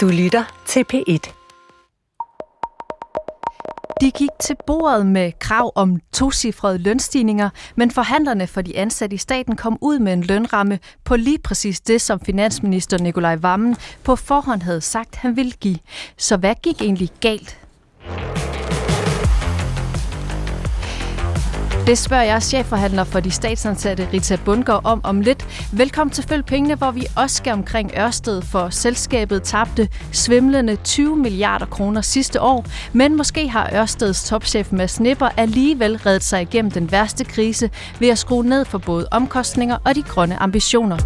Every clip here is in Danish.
Du lytter til P1. De gik til bordet med krav om tocifrede lønstigninger, men forhandlerne for de ansatte i staten kom ud med en lønramme på lige præcis det, som finansminister Nikolaj Vammen på forhånd havde sagt, han ville give. Så hvad gik egentlig galt? Det spørger jeg chefforhandler for de statsansatte Rita Bundgaard om om lidt. Velkommen til Følg Pengene, hvor vi også skal omkring Ørsted, for selskabet tabte svimlende 20 milliarder kroner sidste år. Men måske har Ørsteds topchef Mads Nipper alligevel reddet sig igennem den værste krise ved at skrue ned for både omkostninger og de grønne ambitioner.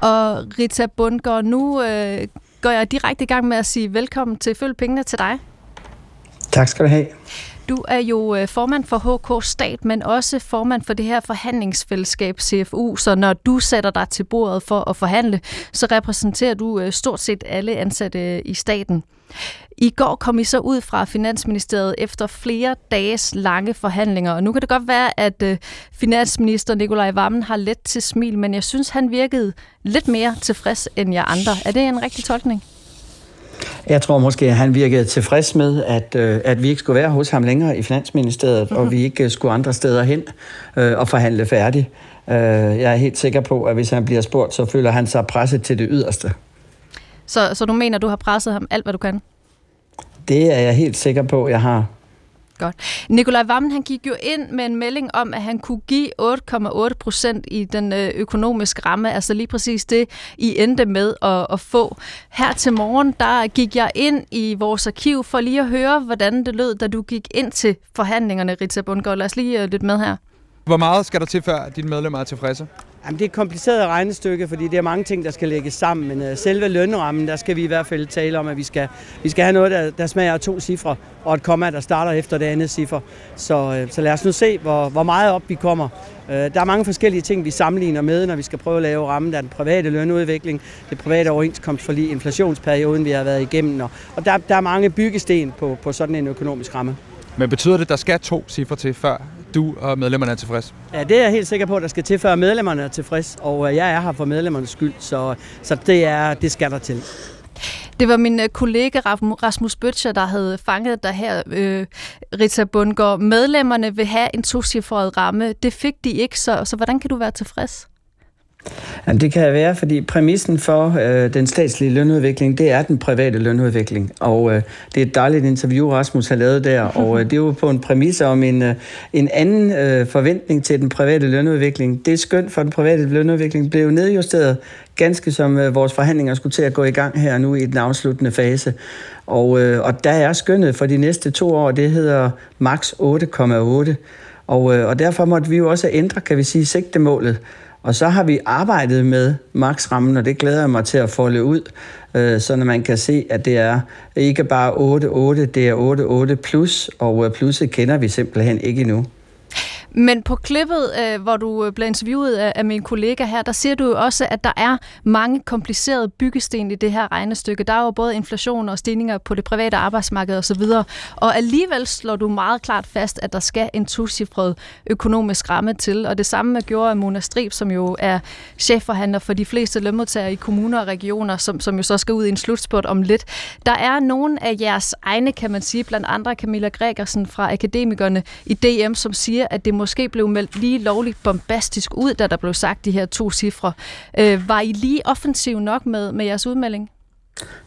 Og Rita Bundgaard, nu øh, går jeg direkte i gang med at sige velkommen til Følg Pengene til dig. Tak skal du have. Du er jo øh, formand for HK Stat, men også formand for det her forhandlingsfællesskab CFU, så når du sætter dig til bordet for at forhandle, så repræsenterer du øh, stort set alle ansatte i staten. I går kom I så ud fra Finansministeriet efter flere dages lange forhandlinger, og nu kan det godt være, at øh, finansminister Nikolaj Vammen har let til smil, men jeg synes, han virkede lidt mere tilfreds end jer andre. Er det en rigtig tolkning? Jeg tror måske, at han virkede tilfreds med, at, øh, at vi ikke skulle være hos ham længere i Finansministeriet, mm-hmm. og mhm. vi ikke skulle andre steder hen øh, og forhandle færdigt. Øh, jeg er helt sikker på, at hvis han bliver spurgt, så føler han sig presset til det yderste. Så, så du mener, du har presset ham alt, hvad du kan? Det er jeg helt sikker på, jeg har. Godt. Nikolaj Vammen han gik jo ind med en melding om, at han kunne give 8,8 procent i den øh, økonomiske ramme, altså lige præcis det, I endte med at, at få. Her til morgen, der gik jeg ind i vores arkiv for lige at høre, hvordan det lød, da du gik ind til forhandlingerne, Rita Bundgaard. Lad os lige uh, lidt med her. Hvor meget skal der til, før dine medlemmer er tilfredse? Jamen, det er et kompliceret regnestykke, fordi det er mange ting, der skal lægges sammen. Men uh, selve lønrammen, der skal vi i hvert fald tale om, at vi skal, vi skal have noget, der, der smager af to cifre, og et komma, der starter efter det andet cifre. Så, uh, så lad os nu se, hvor, hvor meget op vi kommer. Uh, der er mange forskellige ting, vi sammenligner med, når vi skal prøve at lave rammen. Der er den private lønudvikling, det private overenskomstforlig, inflationsperioden, vi har været igennem. Og, og der, der er mange byggesten på, på sådan en økonomisk ramme. Men betyder det, at der skal to cifre til, før du og medlemmerne er tilfreds? Ja, det er jeg helt sikker på, at der skal til, før medlemmerne er tilfreds. Og øh, jeg er her for medlemmernes skyld, så, så det, er, det skal der til. Det var min øh, kollega Rasmus Bøtcher, der havde fanget dig her, øh, Rita Bundgaard. Medlemmerne vil have en tocifret ramme. Det fik de ikke, så, så hvordan kan du være tilfreds? Jamen, det kan være, fordi præmissen for øh, den statslige lønudvikling, det er den private lønudvikling. Og øh, det er et dejligt interview, Rasmus har lavet der, og øh, det er jo på en præmis om en, øh, en anden øh, forventning til den private lønudvikling. Det skøn for den private lønudvikling blev nedjusteret, ganske som øh, vores forhandlinger skulle til at gå i gang her nu i den afsluttende fase. Og, øh, og der er skønnet for de næste to år, det hedder max 8,8. Og, øh, og derfor måtte vi jo også ændre, kan vi sige, sigtemålet. Og så har vi arbejdet med maksrammen, og det glæder jeg mig til at folde ud, øh, så når man kan se, at det er ikke bare 8-8, det er 8-8 plus, og øh, plusset kender vi simpelthen ikke endnu. Men på klippet, øh, hvor du øh, blev interviewet af, af min kollega her, der siger du jo også, at der er mange komplicerede byggesten i det her regnestykke. Der er jo både inflation og stigninger på det private arbejdsmarked osv. Og alligevel slår du meget klart fast, at der skal en tosifret økonomisk ramme til. Og det samme gjorde Mona Strib, som jo er chefforhandler for de fleste lønmodtagere i kommuner og regioner, som, som jo så skal ud i en slutspurt om lidt. Der er nogle af jeres egne, kan man sige, blandt andre Camilla Gregersen fra Akademikerne i DM, som siger, at det må måske blev meldt lige lovligt bombastisk ud, da der blev sagt de her to cifre. Øh, var I lige offensiv nok med, med jeres udmelding?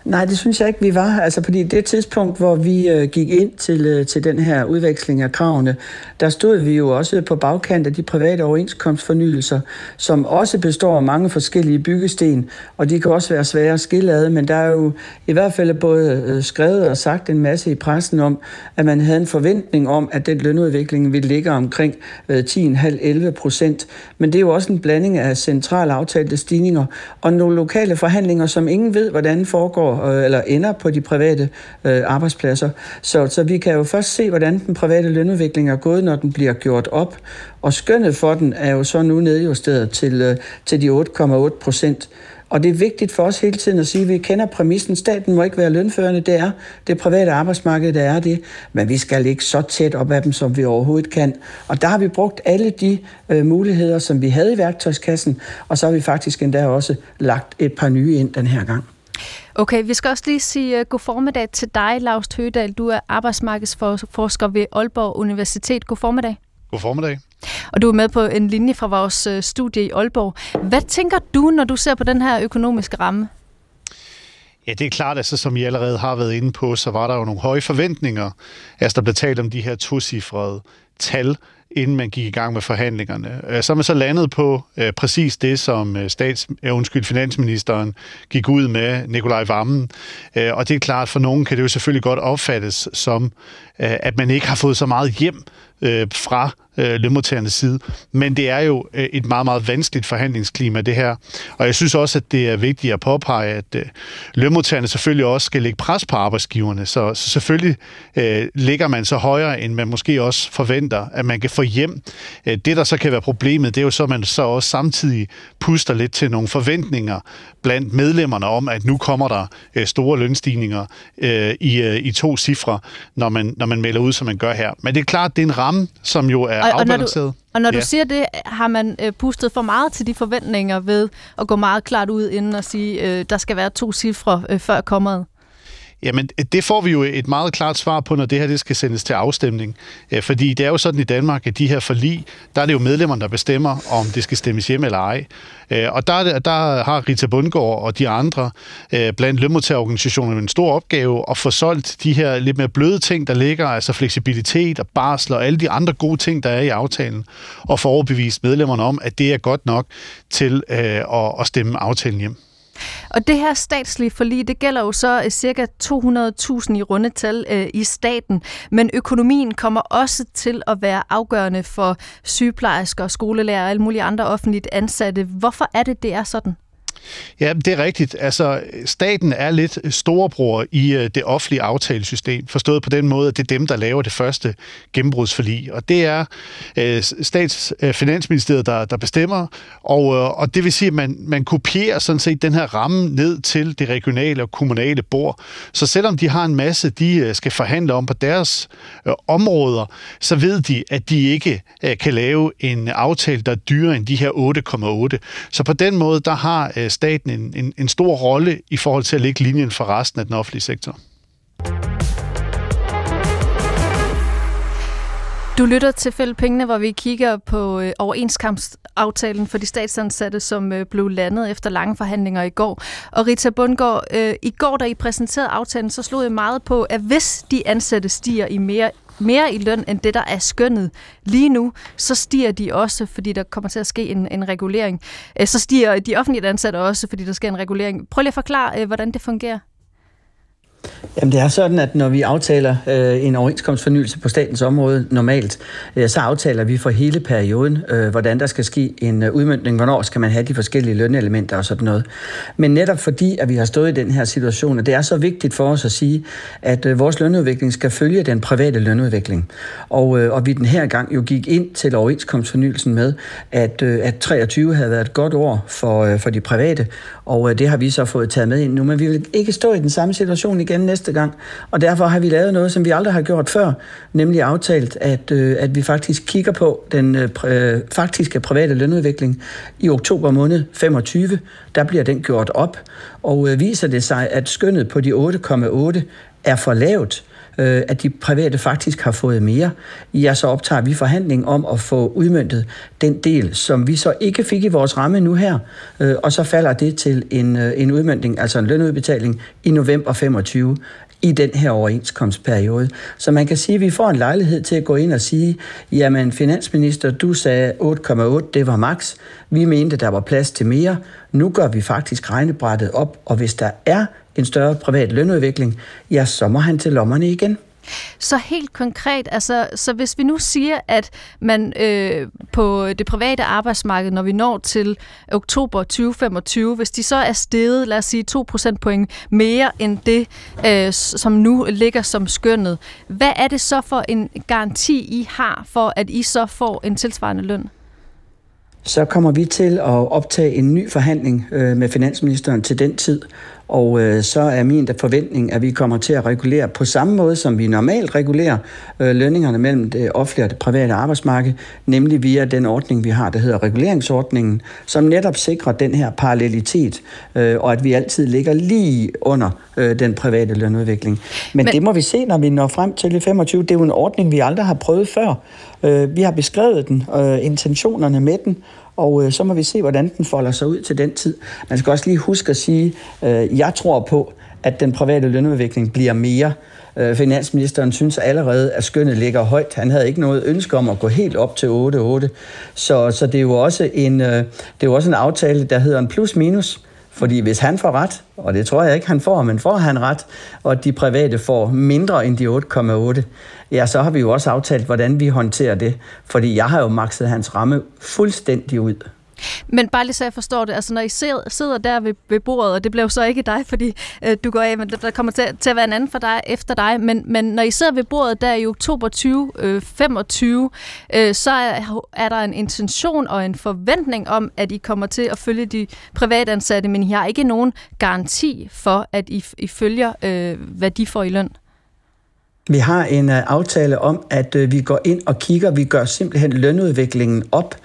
Nej, det synes jeg ikke, vi var. Altså, fordi det tidspunkt, hvor vi øh, gik ind til, øh, til den her udveksling af kravene, der stod vi jo også på bagkant af de private overenskomstfornyelser, som også består af mange forskellige byggesten, og de kan også være svære at skille ad, men der er jo i hvert fald både øh, skrevet og sagt en masse i pressen om, at man havde en forventning om, at den lønudvikling ville ligge omkring øh, 10,5-11 procent. Men det er jo også en blanding af centrale aftalte stigninger og nogle lokale forhandlinger, som ingen ved, hvordan får foregår øh, eller ender på de private øh, arbejdspladser. Så, så vi kan jo først se, hvordan den private lønudvikling er gået, når den bliver gjort op. Og skønnet for den er jo så nu nedjusteret til, øh, til de 8,8 procent. Og det er vigtigt for os hele tiden at sige, at vi kender præmissen. Staten må ikke være lønførende, det er det private arbejdsmarked, der er det. Men vi skal ikke så tæt op af dem, som vi overhovedet kan. Og der har vi brugt alle de øh, muligheder, som vi havde i værktøjskassen, og så har vi faktisk endda også lagt et par nye ind den her gang. Okay, vi skal også lige sige uh, god formiddag til dig, Lars Høgedal. Du er arbejdsmarkedsforsker ved Aalborg Universitet. God formiddag. God formiddag. Og du er med på en linje fra vores uh, studie i Aalborg. Hvad tænker du, når du ser på den her økonomiske ramme? Ja, det er klart, at så som I allerede har været inde på, så var der jo nogle høje forventninger. Altså, der blev talt om de her tocifrede tal inden man gik i gang med forhandlingerne. Øh, så er man så landet på øh, præcis det, som øh, stats, øh, undskyld, finansministeren gik ud med, Nikolaj Vammen. Øh, og det er klart, for nogen kan det jo selvfølgelig godt opfattes som, øh, at man ikke har fået så meget hjem øh, fra øh, lønmodtagernes side. Men det er jo øh, et meget, meget vanskeligt forhandlingsklima, det her. Og jeg synes også, at det er vigtigt at påpege, at øh, lønmodtagerne selvfølgelig også skal lægge pres på arbejdsgiverne. Så, så selvfølgelig øh, ligger man så højere, end man måske også forventer, at man kan få hjem. Øh, det, der så kan være problemet, det er jo så, at man så også samtidig puster lidt til nogle forventninger blandt medlemmerne om, at nu kommer der øh, store lønstigninger øh, i, i to cifre, når man, når man melder ud, som man gør her. Men det er klart, det er en ramme, som jo er og, afbalanceret. Og når du, og når ja. du siger det, har man øh, pustet for meget til de forventninger ved at gå meget klart ud inden og sige, øh, der skal være to cifre øh, før kommeret? Jamen, det får vi jo et meget klart svar på, når det her det skal sendes til afstemning. Fordi det er jo sådan i Danmark, at de her forlig, der er det jo medlemmerne, der bestemmer, om det skal stemmes hjem eller ej. Og der, der har Rita Bundgaard og de andre blandt lønmodtagerorganisationerne en stor opgave at få solgt de her lidt mere bløde ting, der ligger, altså fleksibilitet og barsel og alle de andre gode ting, der er i aftalen, og få overbevist medlemmerne om, at det er godt nok til at stemme aftalen hjem. Og det her statslige forlig, det gælder jo så øh, cirka 200.000 i rundetal øh, i staten, men økonomien kommer også til at være afgørende for sygeplejersker, skolelærer og alle mulige andre offentligt ansatte. Hvorfor er det, det er sådan? Ja, det er rigtigt. Altså, staten er lidt storebror i øh, det offentlige aftalesystem, forstået på den måde, at det er dem, der laver det første gennembrudsforlig. Og det er øh, uh, statsfinansministeriet, øh, der, der bestemmer, og, og det vil sige, at man, man kopierer sådan set den her ramme ned til det regionale og kommunale bord. Så selvom de har en masse, de skal forhandle om på deres områder, så ved de, at de ikke kan lave en aftale, der er dyrere end de her 8,8. Så på den måde, der har Øh, staten en, en, en stor rolle i forhold til at lægge linjen for resten af den offentlige sektor. Du lytter til Fælde Pengene, hvor vi kigger på øh, overenskomstaftalen for de statsansatte, som øh, blev landet efter lange forhandlinger i går. Og Rita Bundgaard, øh, i går, da I præsenterede aftalen, så slog jeg meget på, at hvis de ansatte stiger i mere mere i løn end det, der er skønnet lige nu, så stiger de også, fordi der kommer til at ske en, en regulering. Øh, så stiger de offentlige ansatte også, fordi der sker en regulering. Prøv lige at forklare, øh, hvordan det fungerer. Jamen det er sådan, at når vi aftaler øh, en overenskomstfornyelse på statens område normalt, øh, så aftaler vi for hele perioden, øh, hvordan der skal ske en øh, udmyndning, hvornår skal man have de forskellige lønelementer og sådan noget. Men netop fordi, at vi har stået i den her situation, og det er så vigtigt for os at sige, at øh, vores lønudvikling skal følge den private lønudvikling. Og, øh, og vi den her gang jo gik ind til overenskomstfornyelsen med, at, øh, at 23 havde været et godt år for, øh, for de private, og øh, det har vi så fået taget med ind nu. Men vi vil ikke stå i den samme situation igen næste gang. Og derfor har vi lavet noget, som vi aldrig har gjort før, nemlig aftalt, at, øh, at vi faktisk kigger på den øh, øh faktiske private lønudvikling i oktober måned 25. Der bliver den gjort op, og øh, viser det sig, at skønnet på de 8,8 er for lavt, øh, at de private faktisk har fået mere, ja, så optager vi forhandling om at få udmyndtet den del, som vi så ikke fik i vores ramme nu her, øh, og så falder det til en, øh, en udmyndning, altså en lønudbetaling i november 25 i den her overenskomstperiode. Så man kan sige, at vi får en lejlighed til at gå ind og sige, jamen finansminister, du sagde 8,8, det var max. Vi mente, der var plads til mere. Nu gør vi faktisk regnebrættet op, og hvis der er en større privat lønudvikling, ja, så må han til lommerne igen. Så helt konkret, altså, så hvis vi nu siger, at man øh, på det private arbejdsmarked, når vi når til oktober 2025, hvis de så er steget, lad os sige 2 procentpoint mere end det, øh, som nu ligger som skønnet, hvad er det så for en garanti, I har for, at I så får en tilsvarende løn? så kommer vi til at optage en ny forhandling øh, med finansministeren til den tid, og øh, så er min forventning, at vi kommer til at regulere på samme måde, som vi normalt regulerer øh, lønningerne mellem det offentlige og det private arbejdsmarked, nemlig via den ordning, vi har, der hedder reguleringsordningen, som netop sikrer den her parallelitet, øh, og at vi altid ligger lige under øh, den private lønudvikling. Men, Men det må vi se, når vi når frem til 25. Det er jo en ordning, vi aldrig har prøvet før. Øh, vi har beskrevet den, øh, intentionerne med den, og øh, så må vi se, hvordan den folder sig ud til den tid. Man skal også lige huske at sige, øh, jeg tror på, at den private lønudvikling bliver mere. Øh, finansministeren synes allerede, at skønnet ligger højt. Han havde ikke noget ønske om at gå helt op til 8-8. Så, så det er jo også en, øh, det er jo også en aftale, der hedder en plus-minus. Fordi hvis han får ret, og det tror jeg ikke, han får, men får han ret, og de private får mindre end de 8,8, ja, så har vi jo også aftalt, hvordan vi håndterer det. Fordi jeg har jo makset hans ramme fuldstændig ud. Men bare lige så jeg forstår det, altså når I sidder der ved, ved bordet, og det blev så ikke dig, fordi øh, du går af, men der kommer til, til at være en anden for dig, efter dig, men, men når I sidder ved bordet der i oktober 2025, øh, øh, så er, er der en intention og en forventning om, at I kommer til at følge de privatansatte, men I har ikke nogen garanti for, at I, I følger, øh, hvad de får i løn. Vi har en øh, aftale om, at øh, vi går ind og kigger, vi gør simpelthen lønudviklingen op,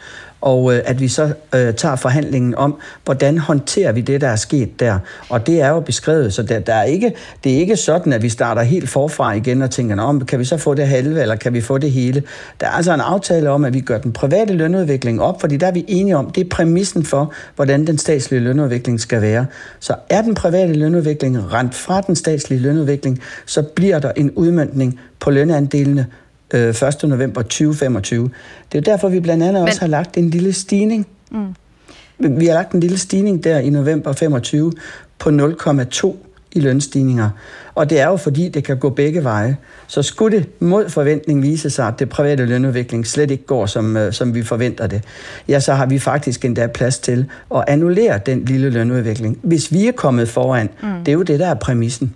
og øh, at vi så øh, tager forhandlingen om, hvordan håndterer vi det, der er sket der. Og det er jo beskrevet, så der, der er ikke, det er ikke sådan, at vi starter helt forfra igen og tænker, om kan vi så få det halve, eller kan vi få det hele. Der er altså en aftale om, at vi gør den private lønudvikling op, fordi der er vi enige om, det er præmissen for, hvordan den statslige lønudvikling skal være. Så er den private lønudvikling rent fra den statslige lønudvikling, så bliver der en udmyndning på lønandelene øh, 1. november 2025. Det er derfor, vi blandt andet Men... også har lagt en lille stigning. Mm. Vi har lagt en lille stigning der i november 25 på 0,2 i lønstigninger. Og det er jo fordi, det kan gå begge veje. Så skulle det mod forventning vise sig, at det private lønudvikling slet ikke går, som, øh, som vi forventer det, ja, så har vi faktisk endda plads til at annullere den lille lønudvikling. Hvis vi er kommet foran, mm. det er jo det, der er præmissen.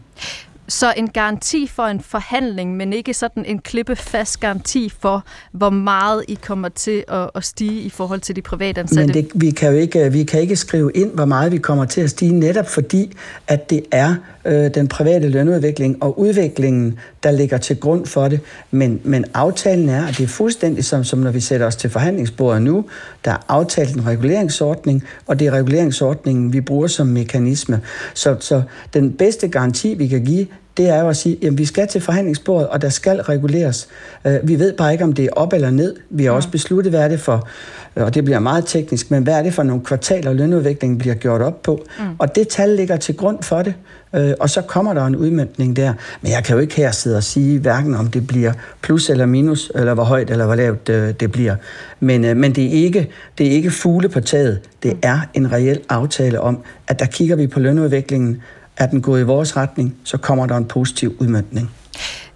Så en garanti for en forhandling, men ikke sådan en klippefast garanti for, hvor meget I kommer til at, at stige i forhold til de private ansatte. Men det, vi, kan jo ikke, vi kan ikke skrive ind, hvor meget vi kommer til at stige, netop fordi, at det er øh, den private lønudvikling og udviklingen, der ligger til grund for det. Men, men aftalen er, at det er fuldstændig som, som når vi sætter os til forhandlingsbordet nu, der er aftalt en reguleringsordning, og det er reguleringsordningen, vi bruger som mekanisme. Så, så den bedste garanti, vi kan give, det er jo at sige, at vi skal til forhandlingsbordet, og der skal reguleres. Øh, vi ved bare ikke, om det er op eller ned. Vi har også besluttet, hvad er det for, og det bliver meget teknisk, men hvad er det for nogle kvartaler, lønudviklingen bliver gjort op på? Mm. Og det tal ligger til grund for det, øh, og så kommer der en udmyndning der. Men jeg kan jo ikke her sidde og sige, hverken om det bliver plus eller minus, eller hvor højt eller hvor lavt det bliver. Men, men det, er ikke, det er ikke fugle på taget. Det mm. er en reel aftale om, at der kigger vi på lønudviklingen, er den gået i vores retning, så kommer der en positiv udmyndning.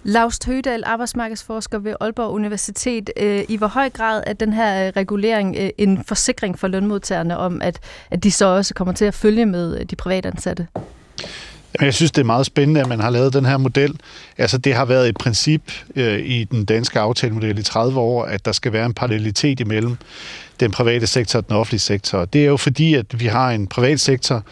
Laust Høgedal, arbejdsmarkedsforsker ved Aalborg Universitet. Øh, I hvor høj grad er den her øh, regulering øh, en forsikring for lønmodtagerne om, at, at de så også kommer til at følge med de privatansatte? Jeg synes, det er meget spændende, at man har lavet den her model. Altså, det har været et princip øh, i den danske aftalemodel i 30 år, at der skal være en parallelitet imellem den private sektor og den offentlige sektor. Det er jo fordi, at vi har en privat sektor,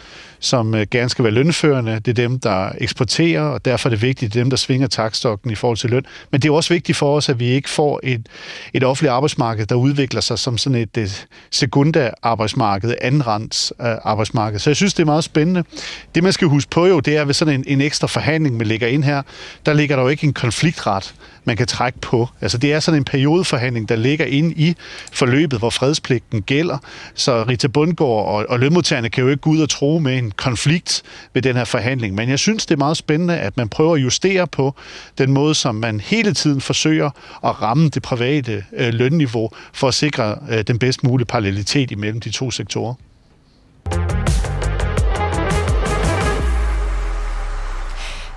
som øh, gerne skal være lønførende. Det er dem, der eksporterer, og derfor er det vigtigt, det er dem, der svinger takstokken i forhold til løn. Men det er også vigtigt for os, at vi ikke får et, et offentligt arbejdsmarked, der udvikler sig som sådan et, øh, et sekunda arbejdsmarked, andenrands arbejdsmarked. Så jeg synes, det er meget spændende. Det, man skal huske på jo, det er ved sådan en, en ekstra forhandling, man lægger ind her, der ligger der jo ikke en konfliktret man kan trække på. Altså det er sådan en periodeforhandling, der ligger ind i forløbet, hvor fredspligten gælder. Så Rita Bundgaard og, og lønmodtagerne kan jo ikke gå ud og tro med en konflikt ved den her forhandling. Men jeg synes, det er meget spændende, at man prøver at justere på den måde, som man hele tiden forsøger at ramme det private øh, lønniveau for at sikre øh, den bedst mulige parallelitet imellem de to sektorer.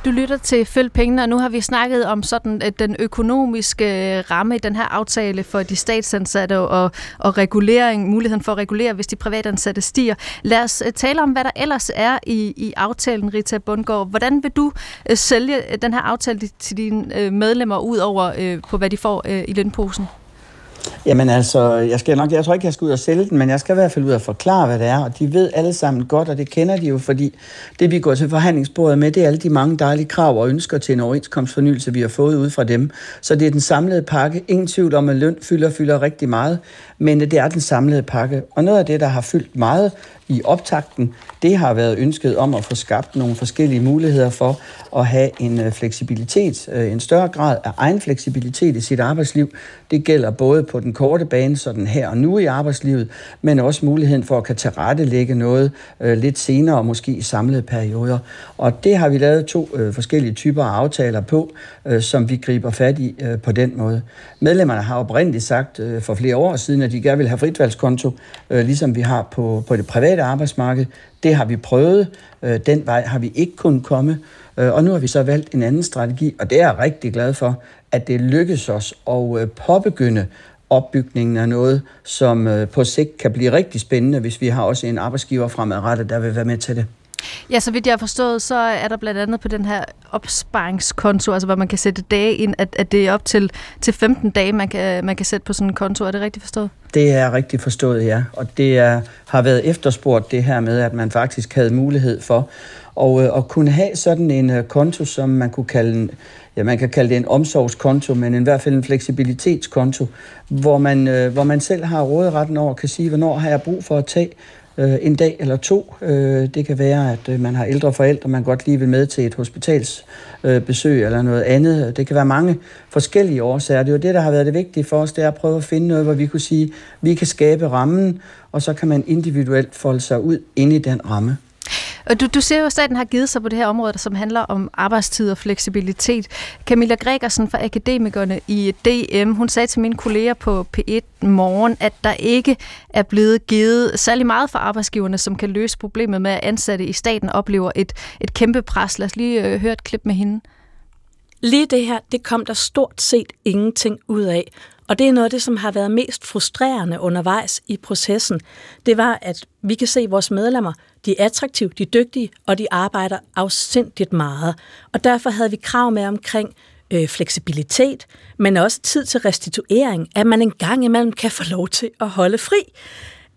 Du lytter til Følg Pengene, og nu har vi snakket om sådan øh, den økonomiske øh, ramme i den her aftale for de statsansatte og, og regulering, muligheden for at regulere, hvis de privatansatte stiger. Lad os øh, tale om, hvad der ellers er i, i aftalen, Rita Bundgaard. Hvordan vil du sælge den her aftale til dine medlemmer, ud over på hvad de får i lønposen? Jamen altså, jeg, skal nok, jeg tror ikke, jeg skal ud og sælge den, men jeg skal i hvert fald ud og forklare, hvad det er. Og de ved alle sammen godt, og det kender de jo, fordi det vi går til forhandlingsbordet med, det er alle de mange dejlige krav og ønsker til en overenskomstfornyelse, vi har fået ud fra dem. Så det er den samlede pakke. Ingen tvivl om, at løn fylder fylder rigtig meget, men det er den samlede pakke. Og noget af det, der har fyldt meget i optakten, det har været ønsket om at få skabt nogle forskellige muligheder for at have en øh, fleksibilitet, øh, en større grad af egen fleksibilitet i sit arbejdsliv. Det gælder både på den korte bane, sådan her og nu i arbejdslivet, men også muligheden for at kan tilrettelægge noget øh, lidt senere, og måske i samlede perioder. Og det har vi lavet to forskellige typer af aftaler på, som vi griber fat i på den måde. Medlemmerne har oprindeligt sagt for flere år siden, at de gerne vil have fritvalgskonto, ligesom vi har på, på det private arbejdsmarked. Det har vi prøvet. Øh, den vej har vi ikke kunnet komme. Øh, og nu har vi så valgt en anden strategi, og det er jeg rigtig glad for, at det lykkes os at øh, påbegynde opbygningen af noget, som på sigt kan blive rigtig spændende, hvis vi har også en arbejdsgiver fremadrettet, der vil være med til det. Ja, så vidt jeg har forstået, så er der blandt andet på den her opsparingskonto, altså hvor man kan sætte dage ind, at, at det er op til, til 15 dage, man kan, man kan sætte på sådan en konto. Er det rigtigt forstået? Det er rigtigt forstået, ja. Og det er, har været efterspurgt det her med, at man faktisk havde mulighed for og, øh, at kunne have sådan en øh, konto, som man kunne kalde ja, man kan kalde det en omsorgskonto, men i hvert fald en fleksibilitetskonto, hvor man, øh, hvor man selv har råderetten over, kan sige, hvornår har jeg brug for at tage øh, en dag eller to. Øh, det kan være, at øh, man har ældre forældre, man godt lige vil med til et hospitalsbesøg øh, eller noget andet. Det kan være mange forskellige årsager. Det er jo det, der har været det vigtige for os, det er at prøve at finde noget, hvor vi kunne sige, vi kan skabe rammen, og så kan man individuelt folde sig ud inde i den ramme. Og du, du ser jo, at staten har givet sig på det her område, som handler om arbejdstid og fleksibilitet. Camilla Gregersen fra Akademikerne i DM, hun sagde til mine kolleger på P1 morgen, at der ikke er blevet givet særlig meget for arbejdsgiverne, som kan løse problemet med, at ansatte i staten oplever et, et kæmpe pres. Lad os lige øh, høre et klip med hende. Lige det her, det kom der stort set ingenting ud af. Og det er noget af det, som har været mest frustrerende undervejs i processen. Det var, at vi kan se at vores medlemmer, de er attraktive, de er dygtige, og de arbejder afsindigt meget. Og derfor havde vi krav med omkring øh, fleksibilitet, men også tid til restituering, at man en gang imellem kan få lov til at holde fri.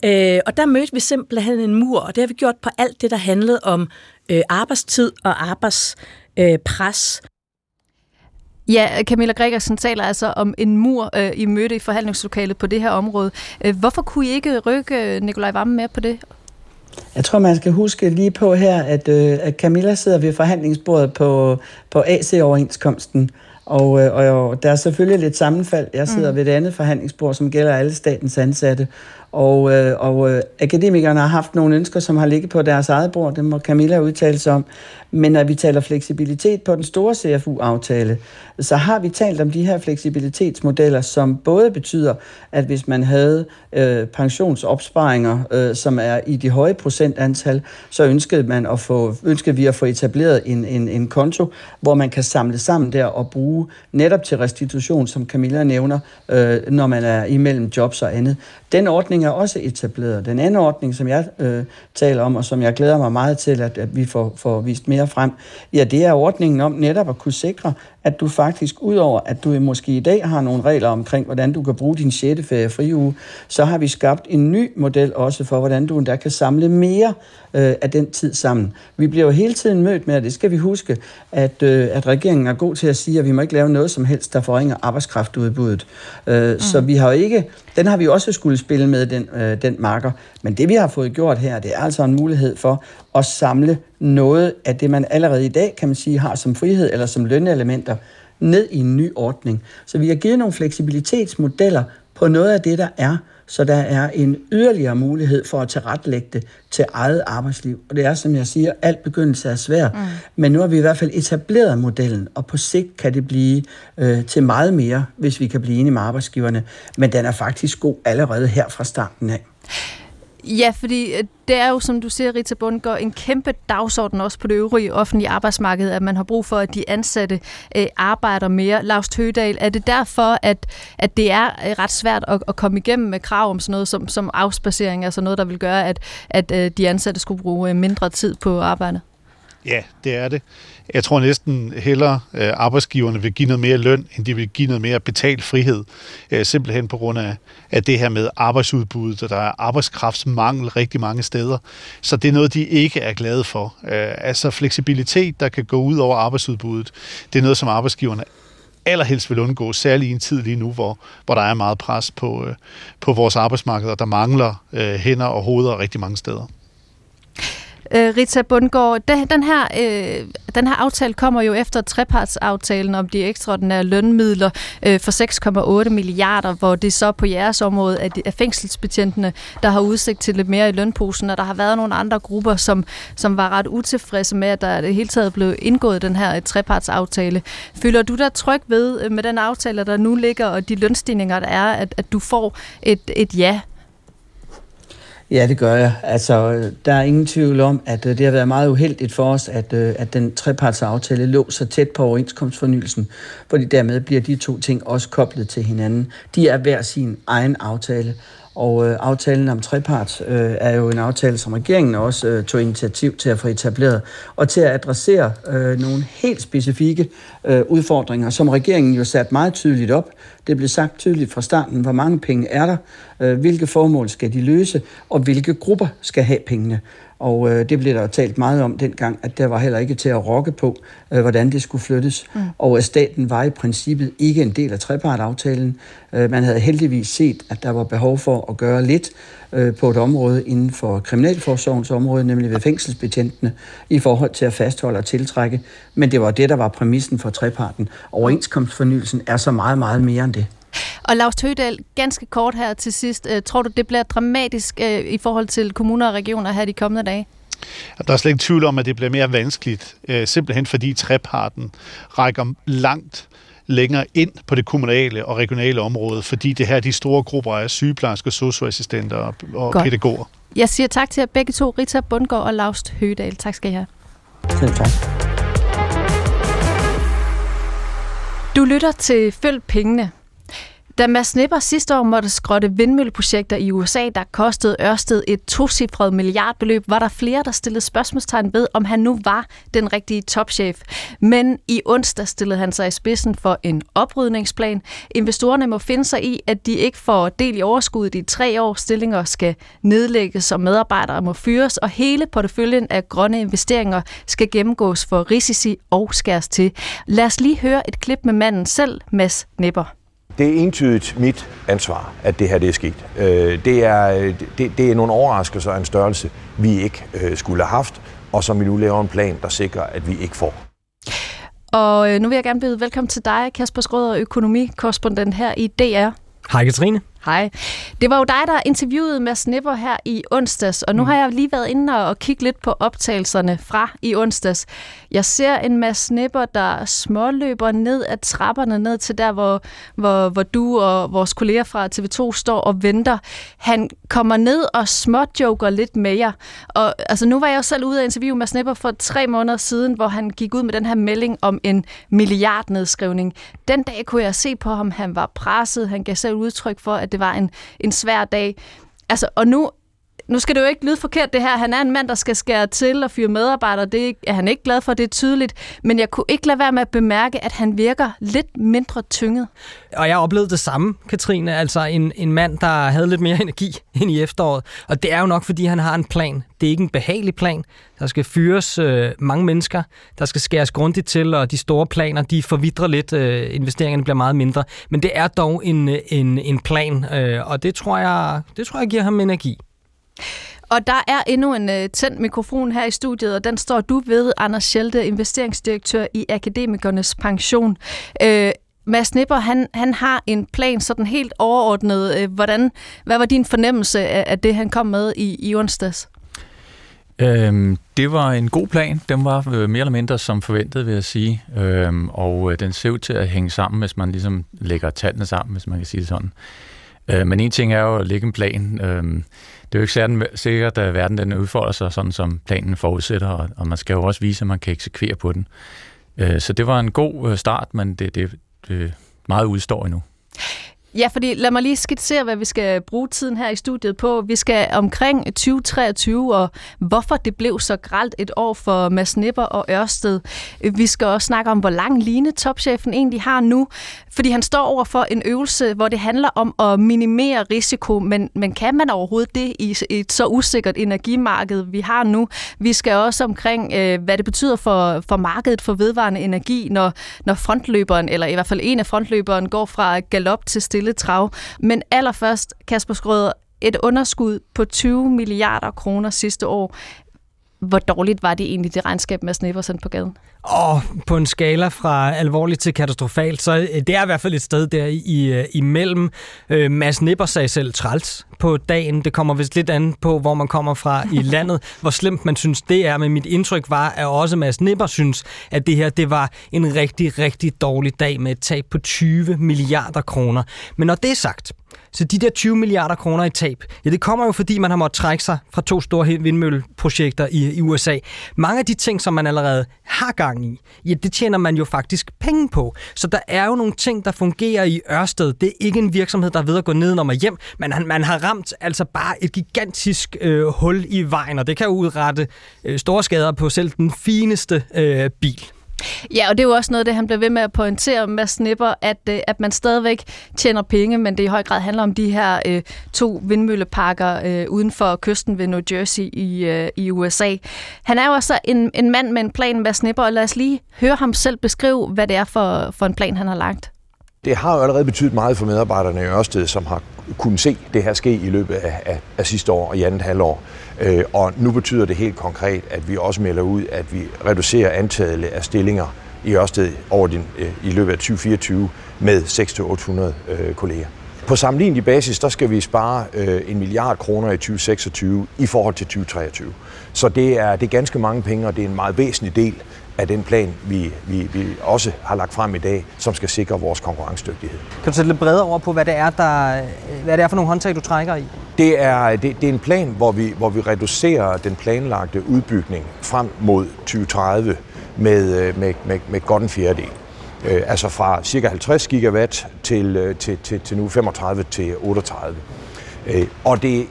Øh, og der mødte vi simpelthen en mur, og det har vi gjort på alt det, der handlede om øh, arbejdstid og arbejdspres. Øh, Ja, Camilla Gregersen taler altså om en mur, øh, I mødte i forhandlingslokalet på det her område. Øh, hvorfor kunne I ikke rykke Nikolaj Vammen med på det? Jeg tror, man skal huske lige på her, at, øh, at Camilla sidder ved forhandlingsbordet på, på AC-overenskomsten, og, øh, og der er selvfølgelig lidt sammenfald. Jeg sidder mm. ved et andet forhandlingsbord, som gælder alle statens ansatte. Og, øh, og øh, akademikerne har haft nogle ønsker, som har ligget på deres eget bord. Det må Camilla udtale sig om. Men når vi taler fleksibilitet på den store CFU-aftale, så har vi talt om de her fleksibilitetsmodeller, som både betyder, at hvis man havde øh, pensionsopsparinger, øh, som er i de høje procentantal, så ønskede, man at få, ønskede vi at få etableret en, en, en konto, hvor man kan samle sammen der og bruge netop til restitution, som Camilla nævner, øh, når man er imellem jobs og andet. Den ordning er også etableret. Den anden ordning, som jeg øh, taler om, og som jeg glæder mig meget til, at, at vi får, får vist mere frem, ja, det er ordningen om netop at kunne sikre, at du faktisk, udover at du måske i dag har nogle regler omkring, hvordan du kan bruge din 6. ferie friuge, så har vi skabt en ny model også for, hvordan du endda kan samle mere øh, af den tid sammen. Vi bliver jo hele tiden mødt med, og det skal vi huske, at, øh, at regeringen er god til at sige, at vi må ikke lave noget som helst, der forringer arbejdskraftudbuddet. Øh, mm. Så vi har jo ikke, den har vi også skulle spille med, den, øh, den marker. Men det vi har fået gjort her, det er altså en mulighed for at samle noget af det, man allerede i dag, kan man sige, har som frihed eller som lønelementer, ned i en ny ordning. Så vi har givet nogle fleksibilitetsmodeller på noget af det, der er, så der er en yderligere mulighed for at tilrettelægge det til eget arbejdsliv. Og det er, som jeg siger, alt begyndelse er svært. Mm. Men nu har vi i hvert fald etableret modellen, og på sigt kan det blive øh, til meget mere, hvis vi kan blive enige med arbejdsgiverne. Men den er faktisk god allerede her fra starten af. Ja, fordi øh, det er jo, som du siger, Rita Bundgaard, en kæmpe dagsorden også på det øvrige offentlige arbejdsmarked, at man har brug for, at de ansatte øh, arbejder mere. Lars Tøgedal, er det derfor, at, at det er øh, ret svært at, at komme igennem med krav om sådan noget som, som afspacering, altså noget, der vil gøre, at, at øh, de ansatte skulle bruge øh, mindre tid på arbejde? Ja, det er det. Jeg tror næsten hellere, at arbejdsgiverne vil give noget mere løn, end de vil give noget mere betalt frihed. Øh, simpelthen på grund af, af det her med arbejdsudbuddet, og der er arbejdskraftsmangel rigtig mange steder. Så det er noget, de ikke er glade for. Øh, altså fleksibilitet, der kan gå ud over arbejdsudbuddet, det er noget, som arbejdsgiverne allerhelst vil undgå, særligt i en tid lige nu, hvor, hvor der er meget pres på, øh, på vores arbejdsmarked, og der mangler øh, hænder og hoveder rigtig mange steder. Øh, Rita Bundgaard, den, den, her, øh, den her aftale kommer jo efter trepartsaftalen om de ekstraordinære lønmidler øh, for 6,8 milliarder, hvor det så på jeres område er, de, er fængselsbetjentene, der har udsigt til lidt mere i lønposen, og der har været nogle andre grupper, som, som var ret utilfredse med, at der det hele taget blev indgået den her øh, trepartsaftale. Føler du dig tryg ved øh, med den aftale, der nu ligger, og de lønstigninger, der er, at, at du får et, et ja Ja, det gør jeg. Altså, der er ingen tvivl om, at øh, det har været meget uheldigt for os, at, øh, at den trepartsaftale lå så tæt på overenskomstfornyelsen, fordi dermed bliver de to ting også koblet til hinanden. De er hver sin egen aftale, og øh, aftalen om trepart øh, er jo en aftale, som regeringen også øh, tog initiativ til at få etableret, og til at adressere øh, nogle helt specifikke øh, udfordringer, som regeringen jo satte meget tydeligt op. Det blev sagt tydeligt fra starten, hvor mange penge er der, øh, hvilke formål skal de løse, og hvilke grupper skal have pengene. Og øh, det blev der talt meget om dengang, at der var heller ikke til at rokke på, øh, hvordan det skulle flyttes. Mm. Og at staten var i princippet ikke en del af trepartaftalen. Øh, man havde heldigvis set, at der var behov for at gøre lidt øh, på et område inden for kriminalforsorgens område, nemlig ved fængselsbetjentene, i forhold til at fastholde og tiltrække. Men det var det, der var præmissen for treparten. Overenskomstfornyelsen er så meget, meget mere end det. Og Lars Tøgedal, ganske kort her til sidst. Øh, tror du, det bliver dramatisk øh, i forhold til kommuner og regioner her de kommende dage? Der er slet ikke tvivl om, at det bliver mere vanskeligt, øh, simpelthen fordi treparten rækker langt længere ind på det kommunale og regionale område, fordi det her de store grupper af sygeplejersker, socioassistenter og, og pædagoger. Jeg siger tak til jer begge to, Rita Bundgaard og Laust Høgedal. Tak skal I have. Selv tak. Du lytter til Følg Pengene. Da Mads Nipper sidste år måtte skrotte vindmølleprojekter i USA, der kostede Ørsted et tocifret milliardbeløb, var der flere, der stillede spørgsmålstegn ved, om han nu var den rigtige topchef. Men i onsdag stillede han sig i spidsen for en oprydningsplan. Investorerne må finde sig i, at de ikke får del i overskuddet i tre år. Stillinger skal nedlægges, og medarbejdere må fyres, og hele porteføljen af grønne investeringer skal gennemgås for risici og skæres til. Lad os lige høre et klip med manden selv, Mads Nipper. Det er entydigt mit ansvar, at det her det er sket. Øh, det er, det, det er nogle overraskelser af en størrelse, vi ikke øh, skulle have haft, og som vi nu laver en plan, der sikrer, at vi ikke får. Og øh, nu vil jeg gerne byde velkommen til dig, Kasper Skrøder, økonomikorrespondent her i DR. Hej Katrine. Hej. Det var jo dig, der interviewede Mads Nipper her i onsdags, og nu mm. har jeg lige været inde og kigge lidt på optagelserne fra i onsdags. Jeg ser en Mads Nipper, der småløber ned ad trapperne, ned til der, hvor, hvor, hvor du og vores kolleger fra TV2 står og venter. Han kommer ned og småjoker lidt med jer. Og altså, nu var jeg jo selv ude at interviewe Mads Nipper for tre måneder siden, hvor han gik ud med den her melding om en milliardnedskrivning. Den dag kunne jeg se på ham, han var presset. Han gav selv udtryk for, at det var en, en svær dag. Altså, og nu nu skal det jo ikke lyde forkert det her. Han er en mand, der skal skære til og fyre medarbejdere. Det er han ikke glad for, det er tydeligt. Men jeg kunne ikke lade være med at bemærke, at han virker lidt mindre tynget. Og jeg oplevede det samme, Katrine. Altså en, en mand, der havde lidt mere energi end i efteråret. Og det er jo nok, fordi han har en plan. Det er ikke en behagelig plan. Der skal fyres øh, mange mennesker. Der skal skæres grundigt til, og de store planer, de forvidrer lidt. Øh, investeringerne bliver meget mindre. Men det er dog en, øh, en, en plan, øh, og det tror, jeg, det tror jeg giver ham energi. Og der er endnu en øh, tændt mikrofon her i studiet, og den står du ved, Anders Schelte, investeringsdirektør i Akademikernes Pension. Øh, Mads Nipper, han, han har en plan sådan helt overordnet. Øh, hvordan, hvad var din fornemmelse af, af det, han kom med i, i onsdags? Øhm, det var en god plan. Den var øh, mere eller mindre som forventet, vil jeg sige. Øhm, og øh, den ser ud til at hænge sammen, hvis man ligesom lægger tallene sammen, hvis man kan sige det sådan. Øh, men en ting er jo at lægge en plan. Øh, det er jo ikke særlig sikkert, at verden den udfolder sig sådan, som planen forudsætter, og, og man skal jo også vise, at man kan eksekvere på den. Øh, så det var en god øh, start, men det, det, det meget udstår endnu. Ja, fordi lad mig lige skitsere, hvad vi skal bruge tiden her i studiet på. Vi skal omkring 2023, og hvorfor det blev så gralt et år for Mads Nipper og Ørsted. Vi skal også snakke om, hvor lang line topchefen egentlig har nu, fordi han står over for en øvelse, hvor det handler om at minimere risiko, men, men kan man overhovedet det i et så usikkert energimarked, vi har nu? Vi skal også omkring, øh, hvad det betyder for, for markedet for vedvarende energi, når, når frontløberen, eller i hvert fald en af frontløberen, går fra galop til stille trav. Men allerførst, Kasper Skrøder, et underskud på 20 milliarder kroner sidste år. Hvor dårligt var det egentlig, det regnskab, med Nipper på gaden? Og på en skala fra alvorligt til katastrofalt, så øh, det er i hvert fald et sted der i, øh, imellem. Øh, Mads Nipper sagde selv træls på dagen. Det kommer vist lidt an på, hvor man kommer fra i landet, hvor slemt man synes, det er. Men mit indtryk var, at også Mads Nipper synes, at det her det var en rigtig, rigtig dårlig dag med et tab på 20 milliarder kroner. Men når det er sagt, så de der 20 milliarder kroner i tab, ja, det kommer jo fordi, man har måttet trække sig fra to store vindmølleprojekter i, i USA. Mange af de ting, som man allerede har gang i, ja, det tjener man jo faktisk penge på. Så der er jo nogle ting, der fungerer i Ørsted. Det er ikke en virksomhed, der er ved at gå ned og hjem, men man har ramt altså bare et gigantisk øh, hul i vejen, og det kan udrette øh, store skader på selv den fineste øh, bil. Ja, og det er jo også noget, det han bliver ved med at pointere med snipper, at, øh, at man stadigvæk tjener penge, men det i høj grad handler om de her øh, to vindmølleparker øh, uden for kysten ved New Jersey i, øh, i USA. Han er jo også en, en mand med en plan med snipper, og lad os lige høre ham selv beskrive, hvad det er for, for en plan, han har lagt. Det har jo allerede betydet meget for medarbejderne i Ørsted, som har kunnet se det her ske i løbet af, af, af sidste år og i andet halvår. Øh, og nu betyder det helt konkret, at vi også melder ud, at vi reducerer antallet af stillinger i Ørsted over din, øh, i løbet af 2024 med 600-800 øh, kolleger. På sammenlignelig basis, der skal vi spare øh, en milliard kroner i 2026 i forhold til 2023. Så det er, det er ganske mange penge, og det er en meget væsentlig del af den plan, vi, vi, vi også har lagt frem i dag, som skal sikre vores konkurrencedygtighed. Kan du sætte lidt bredere over på, hvad det er, der, hvad det er for nogle håndtag, du trækker i? Det er, det, det er en plan, hvor vi, hvor vi reducerer den planlagte udbygning frem mod 2030 med, øh, med, med, med godt en fjerdedel. Øh, altså fra ca. 50 gigawatt til, øh, til, til, til nu 35 til 38. Øh, og det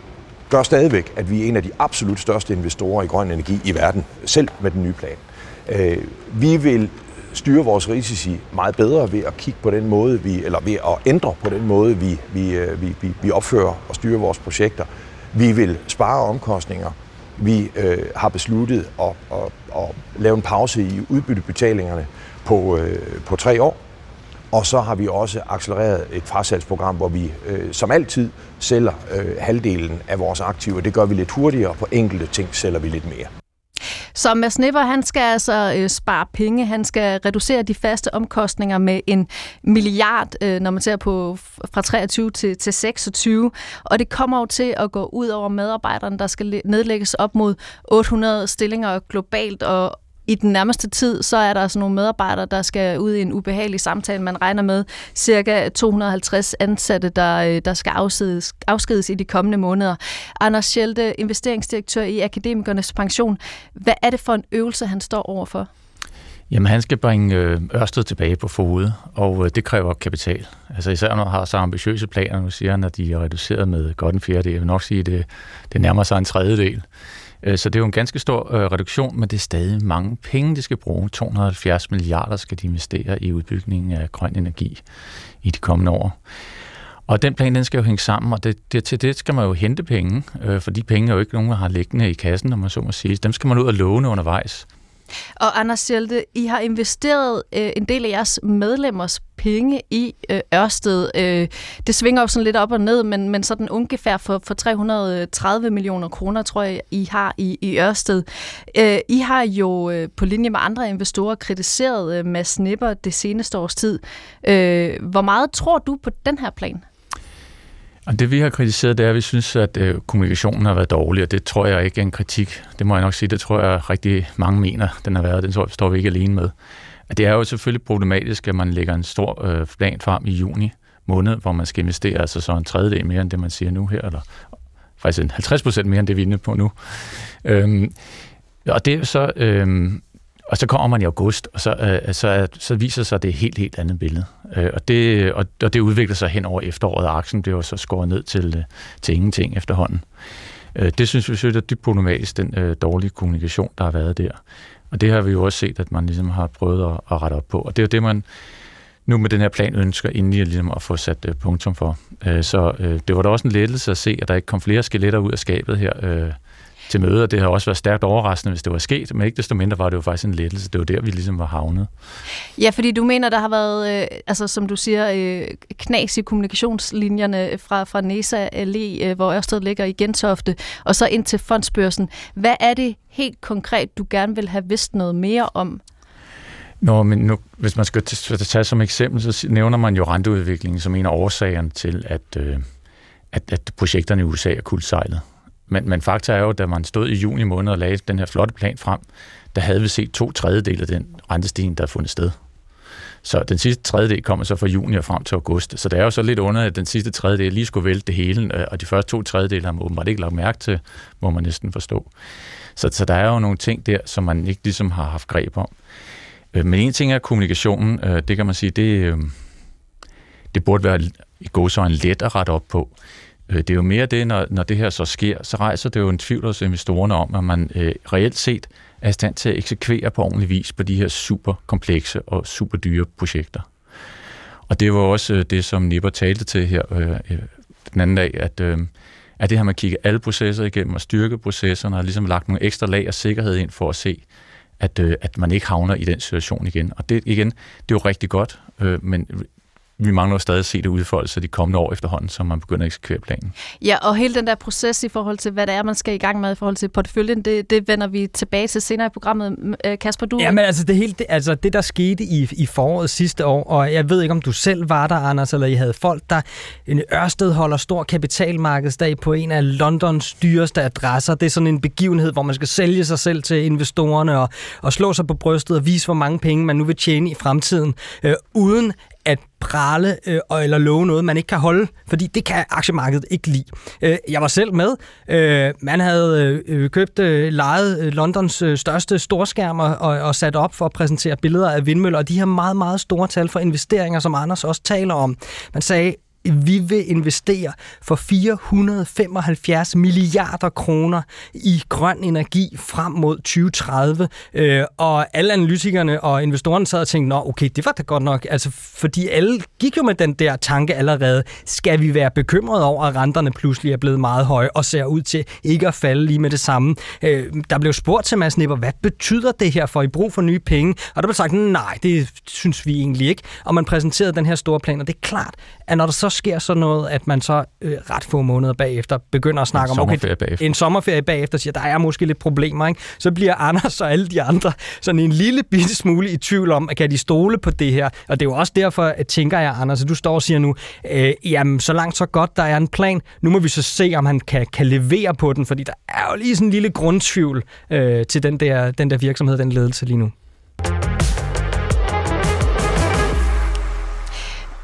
gør stadigvæk, at vi er en af de absolut største investorer i grøn energi i verden, selv med den nye plan. Øh, vi vil styre vores risici meget bedre ved at kigge på den måde, vi, eller ved at ændre på den måde, vi, vi, øh, vi, vi, vi opfører og styrer vores projekter. Vi vil spare omkostninger. Vi øh, har besluttet at, at, at lave en pause i udbyttebetalingerne på, øh, på tre år. Og så har vi også accelereret et frasalgsprogram, hvor vi øh, som altid sælger øh, halvdelen af vores aktiver. Det gør vi lidt hurtigere, og på enkelte ting sælger vi lidt mere. Så Mads Nipper, han skal altså øh, spare penge, han skal reducere de faste omkostninger med en milliard, øh, når man ser på fra 23 til, til 26, og det kommer jo til at gå ud over medarbejderne, der skal nedlægges op mod 800 stillinger globalt, og i den nærmeste tid, så er der altså nogle medarbejdere, der skal ud i en ubehagelig samtale. Man regner med cirka 250 ansatte, der, øh, der skal afsides, afskedes i de kommende måneder. Anders Schelte, investeringsdirektør i Akademikernes Pension. Hvad er det for en øvelse, han står overfor? Jamen, han skal bringe øh, Ørsted tilbage på fodet, og øh, det kræver kapital. Altså især når han har så ambitiøse planer, nu siger han, at de er reduceret med godt en fjerdedel. Jeg vil nok sige, at det, det nærmer sig en tredjedel. Øh, så det er jo en ganske stor øh, reduktion, men det er stadig mange penge, de skal bruge. 270 milliarder skal de investere i udbygningen af grøn energi i de kommende år. Og den plan, den skal jo hænge sammen, og det, det, til det skal man jo hente penge, øh, for de penge er jo ikke nogen, der har liggende i kassen, når man så må sige. Dem skal man ud og låne undervejs. Og Anders Schelte, I har investeret øh, en del af jeres medlemmers penge i øh, Ørsted. Øh, det svinger jo sådan lidt op og ned, men, men sådan ungefær for, for 330 millioner kroner, tror jeg, I har i, i Ørsted. Øh, I har jo øh, på linje med andre investorer kritiseret øh, Mads Nipper det seneste års tid. Øh, hvor meget tror du på den her plan? Og det vi har kritiseret, det er, at vi synes, at øh, kommunikationen har været dårlig, og det tror jeg ikke er en kritik. Det må jeg nok sige, det tror jeg rigtig mange mener, den har været. Den tror, står vi ikke alene med. At det er jo selvfølgelig problematisk, at man lægger en stor øh, plan frem i juni måned, hvor man skal investere altså så en tredjedel mere end det, man siger nu her, eller faktisk en 50 procent mere end det, vi er inde på nu. Øhm, og det er så, øhm, og så kommer man i august, og så, øh, så, så viser sig det et helt, helt andet billede. Øh, og, det, og, og det udvikler sig hen over efteråret, og aktien bliver så skåret ned til, øh, til ingenting efterhånden. Øh, det synes vi selv er dybt problematisk, den øh, dårlige kommunikation, der har været der. Og det har vi jo også set, at man ligesom har prøvet at, at rette op på. Og det er jo det, man nu med den her plan ønsker endelig ligesom at få sat øh, punktum for. Øh, så øh, det var da også en lettelse at se, at der ikke kom flere skeletter ud af skabet her øh, til møde, og det har også været stærkt overraskende, hvis det var sket, men ikke desto mindre var det jo faktisk en lettelse. Det var der, vi ligesom var havnet. Ja, fordi du mener, der har været, øh, altså som du siger, øh, knas i kommunikationslinjerne fra, fra NESA LE, øh, hvor Ørsted ligger i Gentofte, og så ind til fondsbørsen. Hvad er det helt konkret, du gerne vil have vidst noget mere om? Nå, men nu, hvis man skal tage som eksempel, så nævner man jo renteudviklingen som en af årsagerne til, at, øh, at, at projekterne i USA er kuldsejlet. Men, men fakta er jo, da man stod i juni måned og lagde den her flotte plan frem, der havde vi set to tredjedel af den rentestigning, der er fundet sted. Så den sidste tredjedel kommer så fra juni og frem til august. Så det er jo så lidt under, at den sidste tredjedel lige skulle vælte det hele, øh, og de første to tredjedele har man åbenbart ikke lagt mærke til, må man næsten forstå. Så, så der er jo nogle ting der, som man ikke ligesom har haft greb om. Øh, men en ting er kommunikationen, øh, det kan man sige, det, det burde være i en let at rette op på. Øh, det er jo mere det, når, når det her så sker, så rejser det jo en tvivl hos investorerne om, at man øh, reelt set er i stand til at eksekvere på ordentlig vis på de her super komplekse og super dyre projekter. Og det var også øh, det, som Nipper talte til her øh, øh, den anden dag, at, øh, at det her med at kigge alle processer igennem og styrke processerne, og ligesom lagt nogle ekstra lag af sikkerhed ind for at se, at, øh, at man ikke havner i den situation igen. Og det igen, det er jo rigtig godt, øh, men vi mangler stadig at se det udfolde sig de kommende år efterhånden, så man begynder at eksekvere planen. Ja, og hele den der proces i forhold til, hvad det er, man skal i gang med i forhold til porteføljen, det, det vender vi tilbage til senere i programmet. Øh, Kasper, du... Ja, men altså det, hele, det, altså det der skete i, i foråret sidste år, og jeg ved ikke, om du selv var der, Anders, eller I havde folk, der en Ørsted holder stor kapitalmarkedsdag på en af Londons dyreste adresser. Det er sådan en begivenhed, hvor man skal sælge sig selv til investorerne og, og slå sig på brystet og vise, hvor mange penge man nu vil tjene i fremtiden, øh, uden at prale øh, eller love noget, man ikke kan holde, fordi det kan aktiemarkedet ikke lide. Øh, jeg var selv med. Øh, man havde øh, købt øh, lejet øh, Londons øh, største storskærmer og, og sat op for at præsentere billeder af vindmøller, og de her meget, meget store tal for investeringer, som Anders også taler om. Man sagde, vi vil investere for 475 milliarder kroner i grøn energi frem mod 2030. Øh, og alle analytikerne og investorerne sad og tænkte, nå okay, det var da godt nok. Altså, fordi alle gik jo med den der tanke allerede, skal vi være bekymrede over, at renterne pludselig er blevet meget høje og ser ud til ikke at falde lige med det samme. Øh, der blev spurgt til Mads Nipper, hvad betyder det her for i brug for nye penge? Og der blev sagt, nej, det synes vi egentlig ikke. Og man præsenterede den her store plan, og det er klart, at når der så sker sådan noget, at man så øh, ret få måneder bagefter begynder at snakke en om, okay, bagefter. en sommerferie bagefter, siger, der er måske lidt problemer, ikke? så bliver Anders og alle de andre sådan en lille bitte smule i tvivl om, at kan de stole på det her? Og det er jo også derfor, at tænker jeg, Anders, at du står og siger nu, øh, jamen så langt så godt, der er en plan. Nu må vi så se, om han kan, kan levere på den, fordi der er jo lige sådan en lille grundtvivl øh, til den der, den der virksomhed, den ledelse lige nu.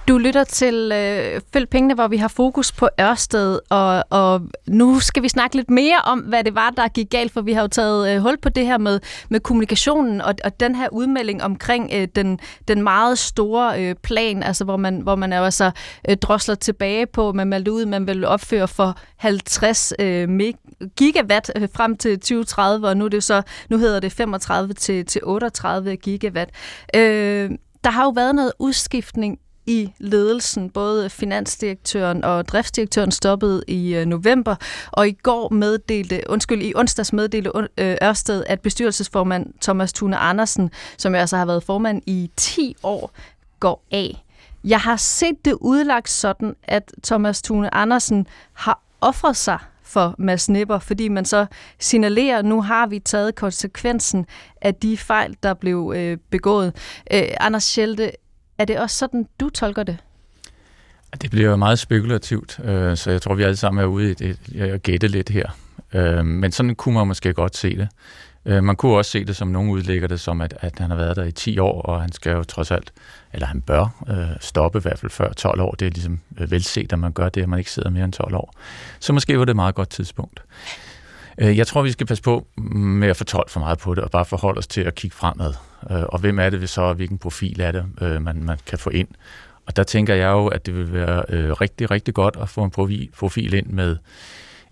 Du lytter til øh, Følg Pengene, hvor vi har fokus på Ørsted, og, og nu skal vi snakke lidt mere om, hvad det var, der gik galt, for vi har jo taget øh, hul på det her med, med kommunikationen og, og den her udmelding omkring øh, den, den meget store øh, plan, altså hvor man, hvor man er altså øh, drosler tilbage på, man meldte ud, man vil opføre for 50 øh, gigawatt øh, frem til 2030, og nu, er det så, nu hedder det 35 til, til 38 gigawatt. Øh, der har jo været noget udskiftning i ledelsen. Både finansdirektøren og driftsdirektøren stoppede i øh, november, og i går meddelte, undskyld, i onsdags meddelte øh, Ørsted, at bestyrelsesformand Thomas Thune Andersen, som jo altså har været formand i 10 år, går af. Jeg har set det udlagt sådan, at Thomas Thune Andersen har offret sig for Mads Nipper, fordi man så signalerer, at nu har vi taget konsekvensen af de fejl, der blev øh, begået. Øh, Anders Schelte, er det også sådan, du tolker det? Det bliver meget spekulativt, øh, så jeg tror, vi alle sammen er ude i det, at gætte lidt her. Øh, men sådan kunne man måske godt se det. Øh, man kunne også se det, som nogen udlægger det, som at, at han har været der i 10 år, og han skal jo trods alt, eller han bør øh, stoppe i hvert fald før 12 år. Det er ligesom øh, velset, at man gør det, at man ikke sidder mere end 12 år. Så måske var det et meget godt tidspunkt. Øh, jeg tror, vi skal passe på med at fortolke for meget på det, og bare forholde os til at kigge fremad. Øh, og hvem er det vi så, og hvilken profil er det, øh, man, man kan få ind. Og der tænker jeg jo, at det vil være øh, rigtig, rigtig godt at få en profil ind med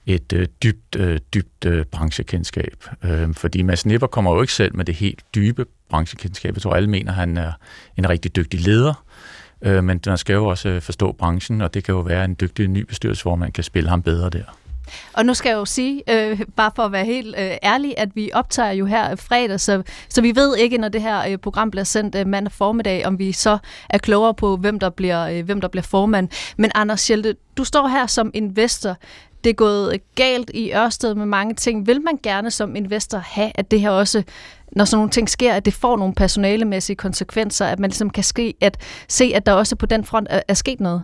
et øh, dybt, øh, dybt øh, branchekendskab. Øh, fordi Mads Nipper kommer jo ikke selv med det helt dybe branchekendskab. Jeg tror, alle mener, at han er en rigtig dygtig leder. Øh, men man skal jo også øh, forstå branchen, og det kan jo være en dygtig ny bestyrelsesformand kan spille ham bedre der. Og nu skal jeg jo sige, øh, bare for at være helt øh, ærlig, at vi optager jo her fredag, så, så vi ved ikke, når det her øh, program bliver sendt øh, mandag formiddag, om vi så er klogere på, hvem der bliver, øh, hvem der bliver formand. Men Anders Schelte, du står her som investor. Det er gået galt i Ørsted med mange ting. Vil man gerne som investor have, at det her også når sådan nogle ting sker, at det får nogle personalemæssige konsekvenser, at man ligesom kan ske, at se, at der også på den front er, er sket noget?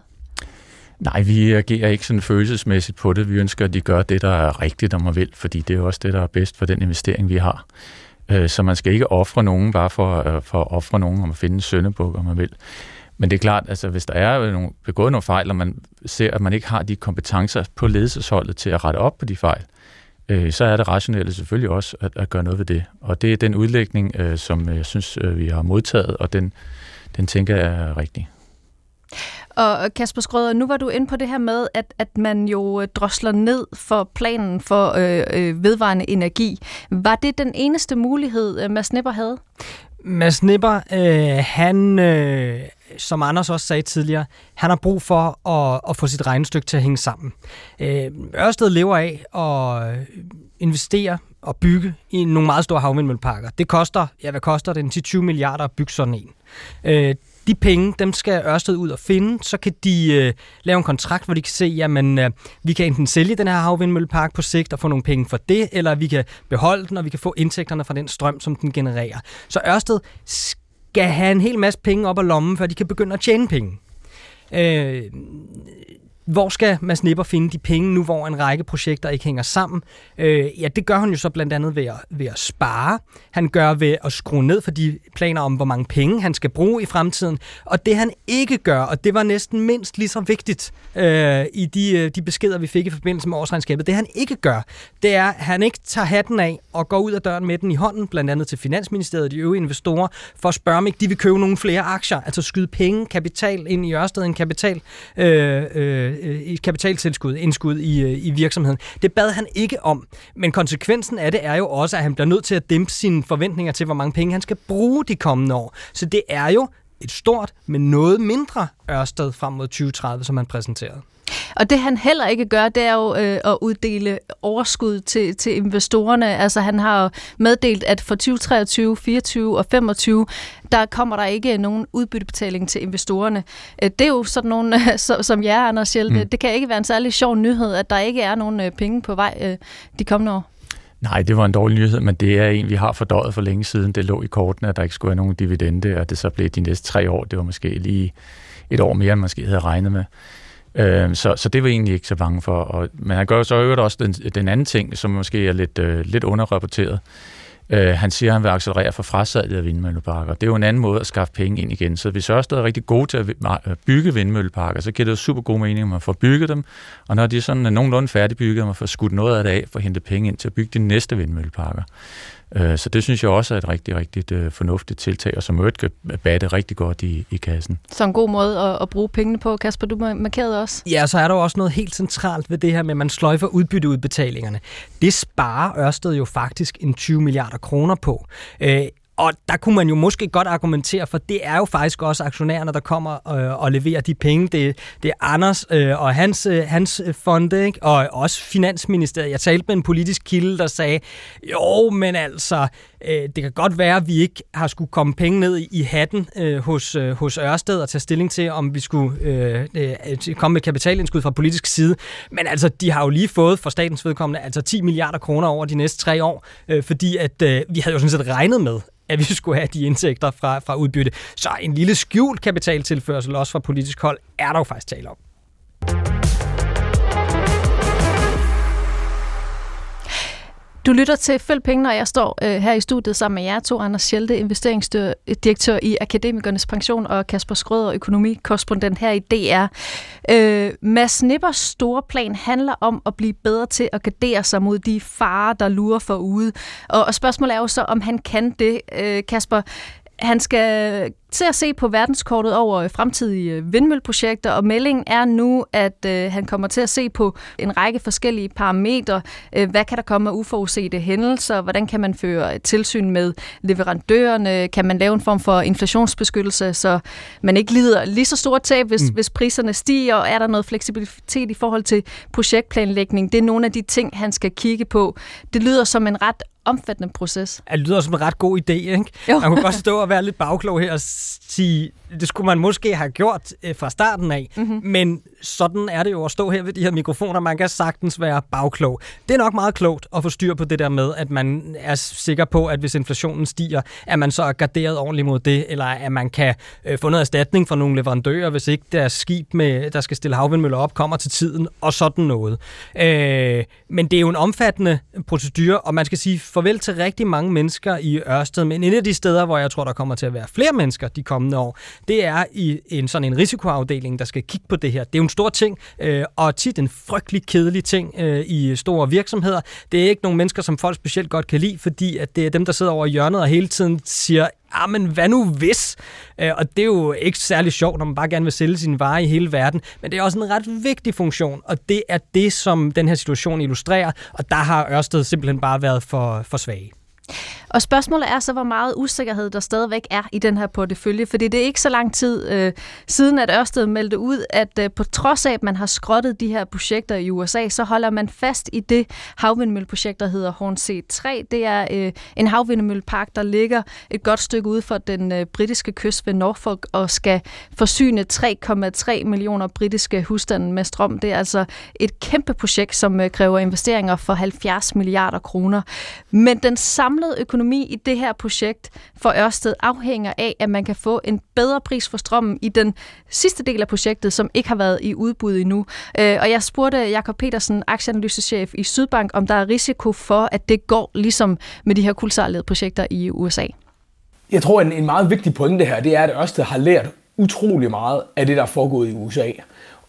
Nej, vi agerer ikke sådan følelsesmæssigt på det. Vi ønsker, at de gør det, der er rigtigt, om og vil, fordi det er også det, der er bedst for den investering, vi har. Øh, så man skal ikke ofre nogen bare for, øh, for at ofre nogen, om at finde en søndebuk, om man vil. Men det er klart, altså hvis der er nogle, begået nogle fejl, og man ser, at man ikke har de kompetencer på ledelsesholdet til at rette op på de fejl, øh, så er det rationelle selvfølgelig også at, at gøre noget ved det. Og det er den udlægning, øh, som jeg synes, øh, vi har modtaget, og den, den tænker jeg er rigtig. Og Kasper Skrøder, nu var du inde på det her med, at, at man jo øh, drosler ned for planen for øh, øh, vedvarende energi. Var det den eneste mulighed, øh, Mads Nipper havde? Mads Nipper, øh, han, øh, som Anders også sagde tidligere, han har brug for at, at få sit regnestykke til at hænge sammen. Øh, Ørsted lever af at øh, investere og bygge i nogle meget store havvindmølleparker. Det koster, ja hvad koster det, 10-20 milliarder at bygge sådan en. Øh, de penge, dem skal Ørsted ud og finde, så kan de øh, lave en kontrakt, hvor de kan se, jamen øh, vi kan enten sælge den her havvindmøllepark på sigt og få nogle penge for det, eller vi kan beholde den, og vi kan få indtægterne fra den strøm, som den genererer. Så Ørsted skal have en hel masse penge op af lommen, før de kan begynde at tjene penge. Øh, hvor skal Mads Nipper finde de penge nu, hvor en række projekter ikke hænger sammen? Øh, ja, det gør han jo så blandt andet ved at, ved at spare. Han gør ved at skrue ned for de planer om, hvor mange penge han skal bruge i fremtiden. Og det han ikke gør, og det var næsten mindst lige så vigtigt øh, i de, øh, de beskeder, vi fik i forbindelse med årsregnskabet, det han ikke gør, det er, at han ikke tager hatten af og går ud af døren med den i hånden, blandt andet til Finansministeriet og de øvrige investorer, for at spørge om ikke de vil købe nogle flere aktier, altså skyde penge, kapital ind i Ørsted, en kapital øh, øh, øh, kapitaltilskud, indskud i, øh, i virksomheden. Det bad han ikke om, men konsekvensen af det er jo også, at han bliver nødt til at dæmpe sine forventninger til, hvor mange penge han skal bruge de kommende år. Så det er jo et stort, men noget mindre Ørsted frem mod 2030, som han præsenterede. Og det han heller ikke gør, det er jo øh, at uddele overskud til, til investorerne. Altså han har jo meddelt, at for 2023, 24 og 25, der kommer der ikke nogen udbyttebetaling til investorerne. Øh, det er jo sådan nogen som jer, Anders Hjelte. Mm. Det kan ikke være en særlig sjov nyhed, at der ikke er nogen øh, penge på vej øh, de kommende år. Nej, det var en dårlig nyhed, men det er en, vi har fordøjet for længe siden. Det lå i kortene, at der ikke skulle være nogen dividende, og det så blev de næste tre år. Det var måske lige et år mere, end man måske havde regnet med. Øh, så, så det var egentlig ikke så bange for. Og, men han gør så øvrigt også den, den anden ting, som måske er lidt, øh, lidt underrapporteret. Øh, han siger, at han vil accelerere for frasalget af vindmølleparker. Det er jo en anden måde at skaffe penge ind igen. Så hvis Ørsted er rigtig gode til at bygge vindmølleparker, så giver det jo super god mening, at man får bygget dem. Og når de er sådan nogenlunde færdigbygget, at man får skudt noget af det af for at hente penge ind til at bygge de næste vindmølleparker. Øh, så det synes jeg også er et rigtig, rigtig øh, fornuftigt tiltag, og som øvrigt kan batte rigtig godt i, i kassen. Så en god måde at, at bruge pengene på. Kasper, du markerede også. Ja, så er der jo også noget helt centralt ved det her med, at man sløjfer udbytteudbetalingerne. Det sparer Ørsted jo faktisk en 20 milliarder kroner på. Og der kunne man jo måske godt argumentere, for det er jo faktisk også aktionærerne, der kommer øh, og leverer de penge. Det, det er Anders øh, og hans, øh, hans fonde, ikke? og også Finansministeriet. Jeg talte med en politisk kilde, der sagde, jo, men altså, øh, det kan godt være, at vi ikke har skulle komme penge ned i, i hatten øh, hos, øh, hos Ørsted og tage stilling til, om vi skulle øh, øh, komme med kapitalindskud fra politisk side. Men altså, de har jo lige fået for statens vedkommende altså 10 milliarder kroner over de næste tre år, øh, fordi at øh, vi havde jo sådan set regnet med, at vi skulle have de indtægter fra, fra udbytte. Så en lille skjult kapitaltilførsel også fra politisk hold er der jo faktisk tale om. Du lytter til Følg Penge, og jeg står øh, her i studiet sammen med jer to, Anders Schelte, investeringsdirektør i Akademikernes Pension, og Kasper Skrøder, økonomikorrespondent her i DR. Øh, Mads Nippers store plan handler om at blive bedre til at gardere sig mod de farer, der lurer for ude. Og, og spørgsmålet er jo så, om han kan det. Øh, Kasper, han skal til at se på verdenskortet over fremtidige vindmølleprojekter, og meldingen er nu, at øh, han kommer til at se på en række forskellige parametre. Øh, hvad kan der komme af uforudsete hændelser? Hvordan kan man føre et tilsyn med leverandørerne? Kan man lave en form for inflationsbeskyttelse, så man ikke lider lige så stort tab, hvis, mm. hvis priserne stiger? Og er der noget fleksibilitet i forhold til projektplanlægning? Det er nogle af de ting, han skal kigge på. Det lyder som en ret omfattende proces. Det lyder som en ret god idé, ikke? Jo. Man kunne godt stå og være lidt bagklog her og sige, det skulle man måske have gjort øh, fra starten af, mm-hmm. men sådan er det jo at stå her ved de her mikrofoner. Man kan sagtens være bagklog. Det er nok meget klogt at få styr på det der med, at man er sikker på, at hvis inflationen stiger, at man så er garderet ordentligt mod det, eller at man kan øh, få noget erstatning fra nogle leverandører, hvis ikke deres skib, med, der skal stille havvindmøller op, kommer til tiden, og sådan noget. Øh, men det er jo en omfattende procedure, og man skal sige farvel til rigtig mange mennesker i Ørsted, men en af de steder, hvor jeg tror, der kommer til at være flere mennesker de kommende år, det er i en sådan en risikoafdeling, der skal kigge på det her. Det er jo en stor ting, øh, og tit en frygtelig kedelig ting øh, i store virksomheder. Det er ikke nogle mennesker, som folk specielt godt kan lide, fordi at det er dem, der sidder over i hjørnet og hele tiden siger, ah, men hvad nu hvis? Øh, og det er jo ikke særlig sjovt, når man bare gerne vil sælge sine varer i hele verden, men det er også en ret vigtig funktion, og det er det, som den her situation illustrerer, og der har Ørsted simpelthen bare været for, for svage. Og spørgsmålet er så, hvor meget usikkerhed der stadigvæk er i den her portefølje, fordi det er ikke så lang tid øh, siden, at Ørsted meldte ud, at øh, på trods af, at man har skrottet de her projekter i USA, så holder man fast i det havvindmølleprojekt, der hedder Hornsea 3. Det er øh, en havvindmøllepark, der ligger et godt stykke ude for den øh, britiske kyst ved Norfolk og skal forsyne 3,3 millioner britiske husstande med strøm. Det er altså et kæmpe projekt, som øh, kræver investeringer for 70 milliarder kroner. Men den samlede økonomi økonomi i det her projekt for Ørsted afhænger af, at man kan få en bedre pris for strømmen i den sidste del af projektet, som ikke har været i udbud endnu. Øh, og jeg spurgte Jakob Petersen, aktieanalysechef i Sydbank, om der er risiko for, at det går ligesom med de her kuldsejlede projekter i USA. Jeg tror, en, en meget vigtig pointe her, det er, at Ørsted har lært utrolig meget af det, der er foregået i USA.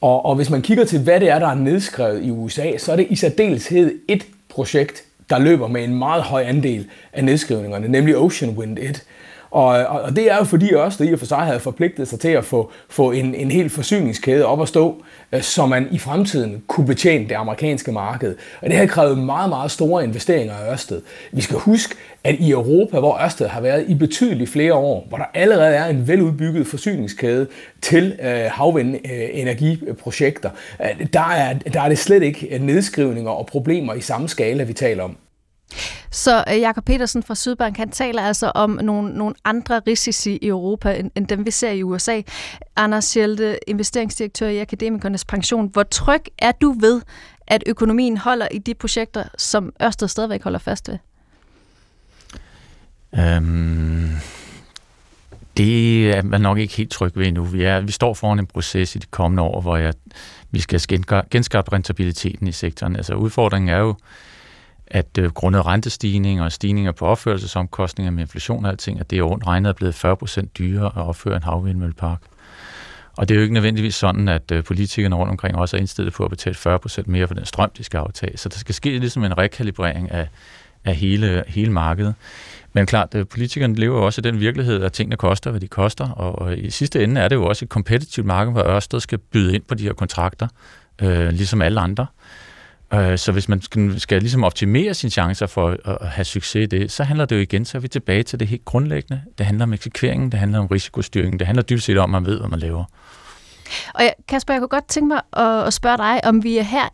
Og, og hvis man kigger til, hvad det er, der er nedskrevet i USA, så er det i særdeleshed et projekt, der løber med en meget høj andel af nedskrivningerne, nemlig Ocean Wind 1. Og, og det er jo fordi også det i og for sig havde forpligtet sig til at få, få en, en hel forsyningskæde op at stå, øh, så man i fremtiden kunne betjene det amerikanske marked. Og det har krævet meget, meget store investeringer af Ørsted. Vi skal huske, at i Europa, hvor Ørsted har været i betydeligt flere år, hvor der allerede er en veludbygget forsyningskæde til øh, havvindenergiprojekter, øh, øh, der, er, der er det slet ikke øh, nedskrivninger og problemer i samme skala, vi taler om. Så øh, Jakob Petersen fra Sydbank, han taler altså om nogle, nogle andre risici i Europa, end, end dem vi ser i USA. Anders Schelte, investeringsdirektør i Akademikernes Pension. Hvor tryg er du ved, at økonomien holder i de projekter, som Ørsted stadigvæk holder fast ved? Øhm, det er man nok ikke helt tryg ved endnu. Vi, er, vi står foran en proces i de kommende år, hvor jeg, vi skal genskabe rentabiliteten i sektoren. Altså udfordringen er jo, at øh, grundet rentestigninger og stigninger på opførelsesomkostninger med inflation og alting, at det er rundt regnet er blevet 40% dyrere at opføre en havvindmøllepark. Og det er jo ikke nødvendigvis sådan, at øh, politikerne rundt omkring også er indstillet på at betale 40% mere for den strøm, de skal aftage. Så der skal ske ligesom en rekalibrering af, af hele, hele markedet. Men klart, øh, politikerne lever jo også i den virkelighed, at tingene koster, hvad de koster, og, og i sidste ende er det jo også et kompetitivt marked, hvor Ørsted skal byde ind på de her kontrakter, øh, ligesom alle andre. Øh, så hvis man skal, skal ligesom optimere sine chancer for at have succes i det, så handler det jo igen, så er vi tilbage til det helt grundlæggende. Det handler om eksekveringen, det handler om risikostyringen, det handler dybest set om, at man ved, hvad man laver. Og Kasper, jeg kunne godt tænke mig at spørge dig, om vi er her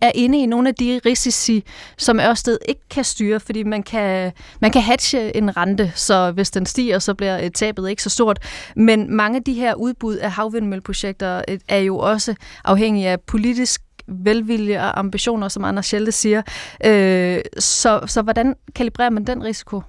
er inde i nogle af de risici, som Ørsted ikke kan styre, fordi man kan, man kan hatche en rente, så hvis den stiger, så bliver øh, tabet ikke så stort. Men mange af de her udbud af havvindmølleprojekter øh, er jo også afhængige af politisk velvilje og ambitioner, som Anders Schelte siger. Øh, så, så hvordan kalibrerer man den risiko?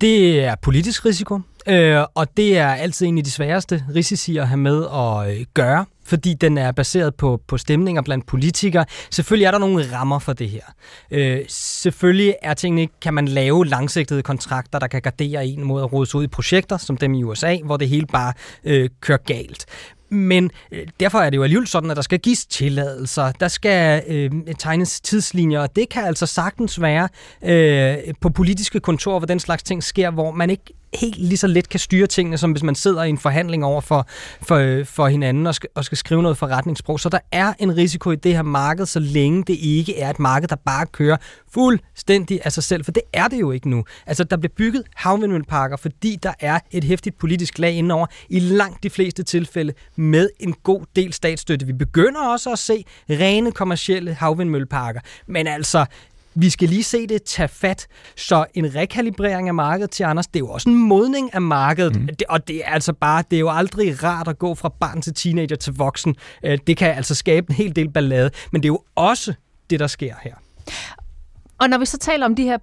Det er politisk risiko, øh, og det er altid en af de sværeste risici at have med at øh, gøre, fordi den er baseret på, på stemninger blandt politikere. Selvfølgelig er der nogle rammer for det her. Øh, selvfølgelig er tingene ikke, kan man lave langsigtede kontrakter, der kan gardere en mod at rådes ud i projekter, som dem i USA, hvor det hele bare øh, kører galt. Men øh, derfor er det jo alligevel sådan, at der skal gives tilladelser, der skal øh, tegnes tidslinjer, og det kan altså sagtens være øh, på politiske kontorer, hvor den slags ting sker, hvor man ikke helt lige så let kan styre tingene, som hvis man sidder i en forhandling over for, for, for hinanden og skal, og skal skrive noget forretningssprog. Så der er en risiko i det her marked, så længe det ikke er et marked, der bare kører fuldstændig af sig selv, for det er det jo ikke nu. Altså, der bliver bygget havvindmølleparker, fordi der er et hæftigt politisk lag indover, i langt de fleste tilfælde med en god del statsstøtte. Vi begynder også at se rene kommercielle havvindmølleparker, men altså, vi skal lige se det tage fat. Så en rekalibrering af markedet til Anders, det er jo også en modning af markedet. Mm. Det, og det er altså bare, det er jo aldrig rart at gå fra barn til teenager til voksen. Øh, det kan altså skabe en hel del ballade, men det er jo også det, der sker her. Og når vi så taler om de her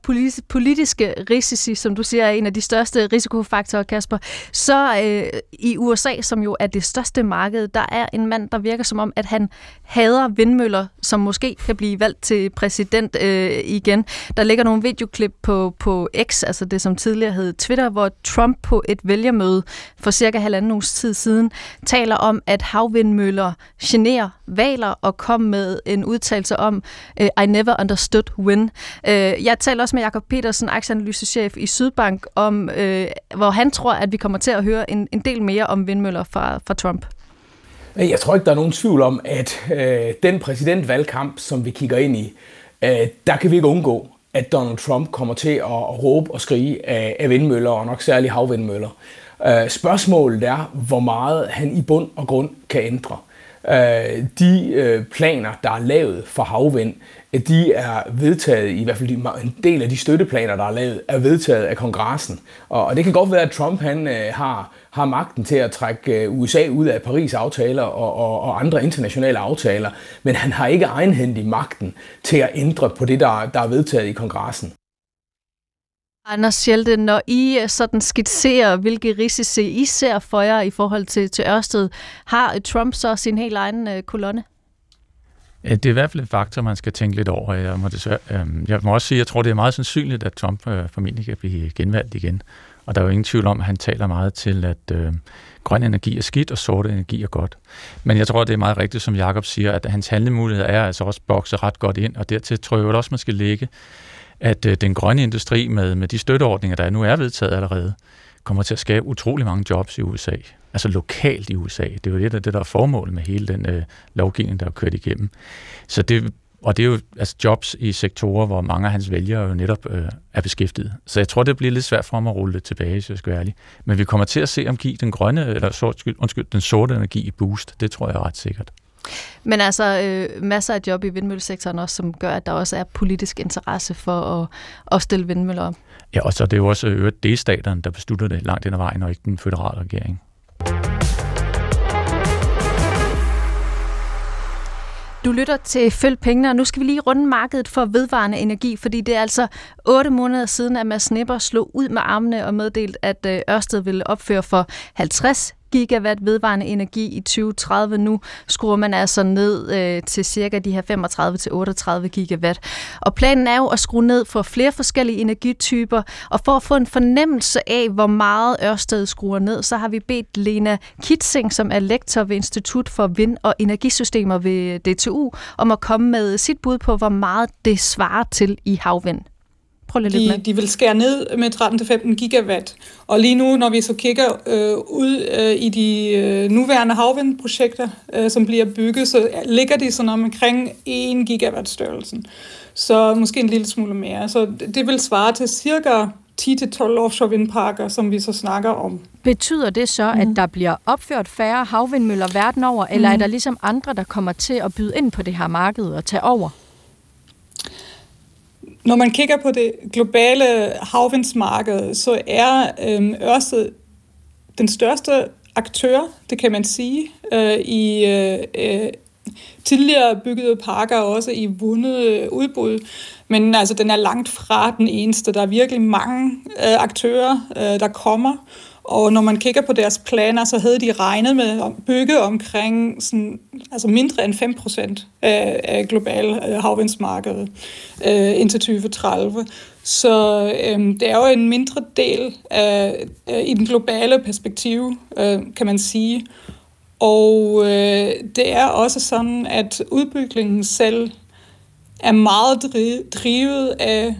politiske risici, som du siger er en af de største risikofaktorer, Kasper, så øh, i USA, som jo er det største marked, der er en mand, der virker som om, at han hader vindmøller, som måske kan blive valgt til præsident øh, igen. Der ligger nogle videoklip på, på X, altså det som tidligere hed Twitter, hvor Trump på et vælgermøde for cirka halvanden uges tid siden taler om, at havvindmøller generer valer og kom med en udtalelse om, øh, I never understood wind. Øh, jeg taler også med Jakob Petersen, aktieanalysechef i Sydbank, om øh, hvor han tror, at vi kommer til at høre en, en del mere om vindmøller fra, fra Trump. Øh, jeg tror ikke, der er nogen tvivl om, at øh, den præsidentvalgkamp, som vi kigger ind i, øh, der kan vi ikke undgå, at Donald Trump kommer til at, at råbe og skrige af, af vindmøller, og nok særligt havvindmøller. Øh, spørgsmålet er, hvor meget han i bund og grund kan ændre. Øh, de øh, planer, der er lavet for havvind, de er vedtaget, i hvert fald en del af de støtteplaner, der er lavet, er vedtaget af kongressen. Og, det kan godt være, at Trump han øh, har, har magten til at trække øh, USA ud af Paris-aftaler og, og, og andre internationale aftaler, men han har ikke egenhændig magten til at ændre på det, der, der er vedtaget i kongressen. Anders Schelte, når I øh, sådan skitserer, hvilke risici I ser for jer i forhold til, til Ørsted, har Trump så sin helt egen kolonne? Øh, det er i hvert fald et faktor, man skal tænke lidt over. Jeg må, desværre, øh, jeg må også sige, at jeg tror, det er meget sandsynligt, at Trump øh, formentlig kan blive genvalgt igen. Og der er jo ingen tvivl om, at han taler meget til, at øh, grøn energi er skidt, og sort energi er godt. Men jeg tror, det er meget rigtigt, som Jakob siger, at hans handlemuligheder er altså også bokset ret godt ind, og dertil tror jeg også, man skal lægge at øh, den grønne industri med, med de støtteordninger, der nu er vedtaget allerede, kommer til at skabe utrolig mange jobs i USA. Altså lokalt i USA. Det er jo det, der, det, der er formålet med hele den øh, lovgivning, der er kørt igennem. Så det, og det er jo altså jobs i sektorer, hvor mange af hans vælgere jo netop øh, er beskæftiget. Så jeg tror, det bliver lidt svært for ham at rulle det tilbage, hvis jeg skal være ærlig. Men vi kommer til at se om give den grønne, eller sort, undskyld, den sorte energi i boost. Det tror jeg er ret sikkert. Men altså øh, masser af job i vindmøllesektoren også, som gør, at der også er politisk interesse for at, at stille vindmøller op. Ja, og så er det jo også øvrigt delstaterne, der beslutter det langt ind ad vejen, og ikke den føderale regering. Du lytter til Følg Pengene, og nu skal vi lige runde markedet for vedvarende energi, fordi det er altså otte måneder siden, at Mads Nipper slog ud med armene og meddelt, at øh, Ørsted ville opføre for 50 gigawatt vedvarende energi i 2030. Nu skruer man altså ned øh, til cirka de her 35-38 gigawatt. Og planen er jo at skrue ned for flere forskellige energityper, og for at få en fornemmelse af, hvor meget Ørsted skruer ned, så har vi bedt Lena Kitsing, som er lektor ved Institut for Vind- og Energisystemer ved DTU, om at komme med sit bud på, hvor meget det svarer til i havvind. Prøv lige de, lidt med. De vil skære ned med 13-15 gigawatt. Og lige nu, når vi så kigger øh, ud øh, i de øh, nuværende havvindprojekter, øh, som bliver bygget, så ligger de sådan omkring 1 gigawatt størrelsen. Så måske en lille smule mere. Så det vil svare til cirka 10-12 offshore vindparker, som vi så snakker om. Betyder det så, mm. at der bliver opført færre havvindmøller verden over, eller mm. er der ligesom andre, der kommer til at byde ind på det her marked og tage over? Når man kigger på det globale havvindsmarked, så er øh, Ørsted den største aktør, det kan man sige, øh, i øh, øh, tidligere byggede parker, også i vundet øh, udbud. Men altså, den er langt fra den eneste. Der er virkelig mange øh, aktører, øh, der kommer. Og når man kigger på deres planer, så havde de regnet med at bygge omkring sådan, altså mindre end 5 procent af, af global øh, havvindsmarkedet øh, indtil 2030. Så øh, det er jo en mindre del af, øh, i den globale perspektiv, øh, kan man sige. Og øh, det er også sådan, at udbygningen selv er meget drivet af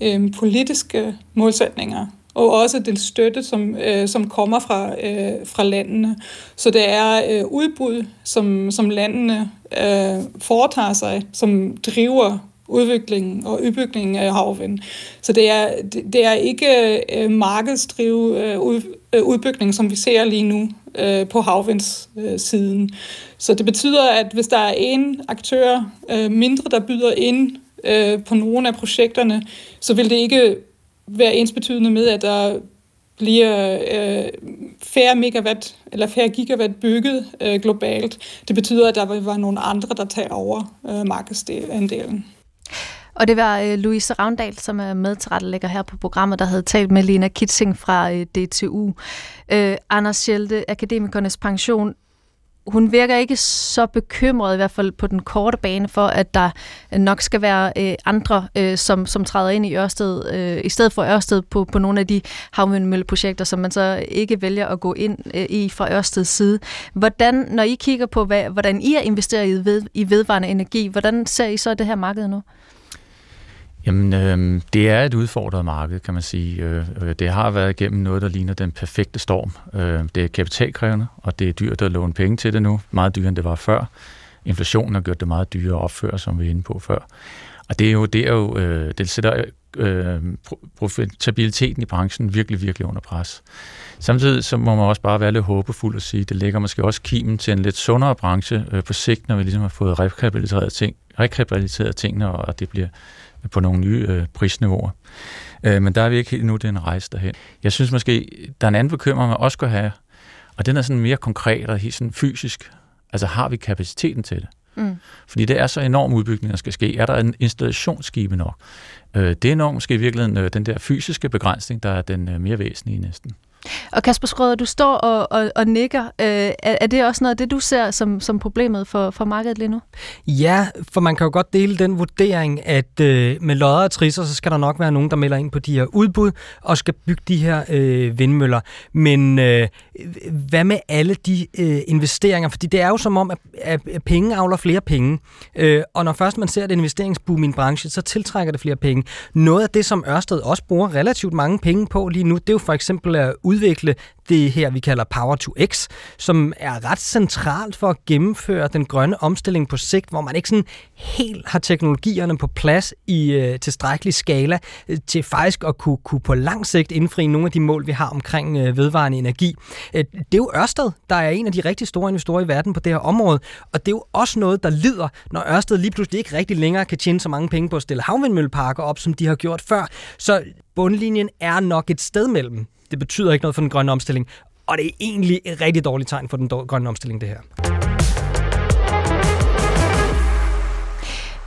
øh, politiske målsætninger og også den støtte, som, øh, som kommer fra, øh, fra landene. Så det er øh, udbud, som, som landene øh, foretager sig, som driver udviklingen og udbygningen af havvind. Så det er, det er ikke øh, markedsdrivet øh, ud, øh, udbygning, som vi ser lige nu øh, på havvindssiden. Øh, så det betyder, at hvis der er en aktør øh, mindre, der byder ind øh, på nogle af projekterne, så vil det ikke være ensbetydende med, at der bliver øh, færre megawatt eller færre gigawatt bygget øh, globalt. Det betyder, at der vil være nogle andre, der tager over øh, markedsandelen. Og det var øh, Louise Ravndal, som er medtilrettelægger her på programmet, der havde talt med Lena Kitsing fra øh, DTU. Øh, Anders Schelte, Akademikernes Pension hun virker ikke så bekymret, i hvert fald på den korte bane, for at der nok skal være øh, andre, øh, som, som træder ind i Ørsted, øh, i stedet for Ørsted på, på nogle af de havvindmølleprojekter, som man så ikke vælger at gå ind øh, i fra Ørsteds side. Hvordan, når I kigger på, hvad, hvordan I er investeret i, ved, i vedvarende energi, hvordan ser I så det her marked nu? Jamen, øh, det er et udfordret marked, kan man sige. Øh, øh, det har været igennem noget, der ligner den perfekte storm. Øh, det er kapitalkrævende, og det er dyrt at låne penge til det nu. Meget dyrere, end det var før. Inflationen har gjort det meget dyrere at opføre, som vi er inde på før. Og det er jo, det er jo, øh, det sætter øh, profitabiliteten i branchen virkelig, virkelig under pres. Samtidig så må man også bare være lidt håbefuld og sige, at det lægger måske også kimen til en lidt sundere branche øh, på sigt, når vi ligesom har fået rekapitaliseret, ting, rekapitaliseret tingene, og det bliver på nogle nye øh, prisniveauer. Øh, men der er vi ikke helt nu, det er en rejse derhen. Jeg synes måske, der er en anden bekymring, man også skal have, og den er sådan mere konkret og helt sådan fysisk. Altså har vi kapaciteten til det? Mm. Fordi det er så enorm udbygning, der skal ske. Er der en installationsskibe nok? Øh, det er nok måske i virkeligheden øh, den der fysiske begrænsning, der er den øh, mere væsentlige næsten. Og Kasper Skrøder, du står og, og, og nikker. Øh, er, er det også noget af det, du ser som, som problemet for, for markedet lige nu? Ja, for man kan jo godt dele den vurdering, at øh, med lodder og trisser, så skal der nok være nogen, der melder ind på de her udbud og skal bygge de her øh, vindmøller. Men øh, hvad med alle de øh, investeringer? Fordi det er jo som om, at, at penge avler flere penge. Øh, og når først man ser et investeringsboom i en branche, så tiltrækker det flere penge. Noget af det, som Ørsted også bruger relativt mange penge på lige nu, det er jo for eksempel at udvikle det her, vi kalder Power to X, som er ret centralt for at gennemføre den grønne omstilling på sigt, hvor man ikke sådan helt har teknologierne på plads i øh, tilstrækkelig skala øh, til faktisk at kunne, kunne på lang sigt indfri nogle af de mål, vi har omkring øh, vedvarende energi. Øh, det er jo Ørsted, der er en af de rigtig store investorer i verden på det her område, og det er jo også noget, der lider, når Ørsted lige pludselig ikke rigtig længere kan tjene så mange penge på at stille havvindmølleparker op, som de har gjort før. Så bundlinjen er nok et sted mellem det betyder ikke noget for den grønne omstilling, og det er egentlig et rigtig dårligt tegn for den grønne omstilling, det her.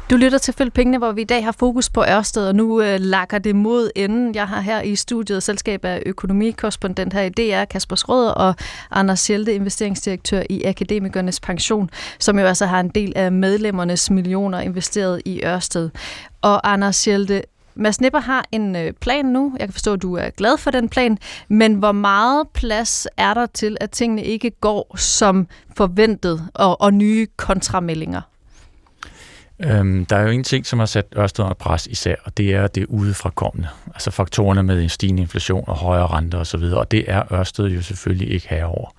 Du lytter til Følg Pengene, hvor vi i dag har fokus på Ørsted, og nu øh, lakker det mod enden. Jeg har her i studiet selskab af økonomikorrespondent her i DR, Kasper Srød og Anders Schelte, investeringsdirektør i Akademikernes Pension, som jo altså har en del af medlemmernes millioner investeret i Ørsted. Og Anders Schelte, Mads Nipper har en øh, plan nu. Jeg kan forstå, at du er glad for den plan. Men hvor meget plads er der til, at tingene ikke går som forventet, og, og nye kontrameldinger? Øhm, der er jo en ting, som har sat Ørsted under pres især, og det er det udefrakommende. Altså faktorerne med en stigende inflation og højere renter osv., og det er Ørsted jo selvfølgelig ikke herover.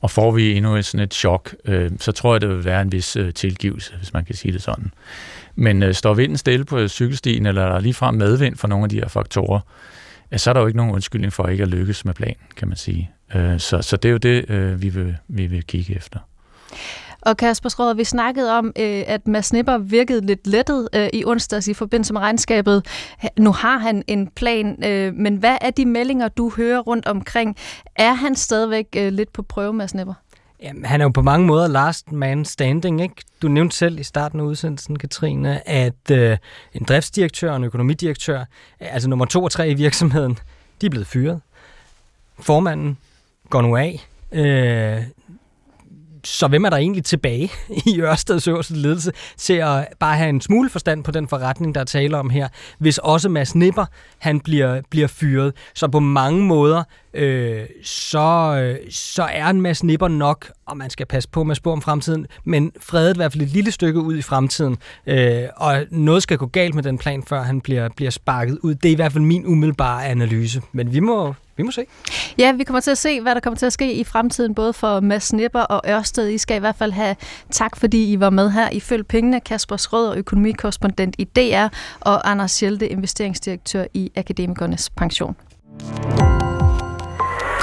Og får vi endnu et, sådan et chok, øh, så tror jeg, det vil være en vis øh, tilgivelse, hvis man kan sige det sådan. Men øh, står vinden stille på cykelstien, eller er ligefrem medvind for nogle af de her faktorer, ja, så er der jo ikke nogen undskyldning for ikke at lykkes med planen, kan man sige. Øh, så, så det er jo det, øh, vi, vil, vi vil kigge efter. Og Kasper Skrøder, vi snakkede om, øh, at Mads Nipper virkede lidt lettet øh, i onsdags i forbindelse med regnskabet. Nu har han en plan, øh, men hvad er de meldinger, du hører rundt omkring? Er han stadigvæk øh, lidt på prøve, Mads Nipper? Jamen, han er jo på mange måder last man standing, ikke? Du nævnte selv i starten af udsendelsen, Katrine, at øh, en driftsdirektør og en økonomidirektør, altså nummer to og tre i virksomheden, de er blevet fyret. formanden går nu af. Øh, så hvem er der egentlig tilbage i Ørsteds øverste ledelse til at bare have en smule forstand på den forretning, der er tale om her, hvis også Mads Nipper han bliver, bliver fyret. Så på mange måder, øh, så, øh, så er en masse Nipper nok, og man skal passe på med at spå om fremtiden, men fredet i hvert fald et lille stykke ud i fremtiden, øh, og noget skal gå galt med den plan, før han bliver, bliver sparket ud. Det er i hvert fald min umiddelbare analyse, men vi må, vi må se. Ja, vi kommer til at se, hvad der kommer til at ske i fremtiden, både for Mads Nipper og Ørsted. I skal i hvert fald have tak, fordi I var med her. I følge pengene, Kasper Schrøder, økonomikorrespondent i DR, og Anders Schelte, investeringsdirektør i Akademikernes Pension.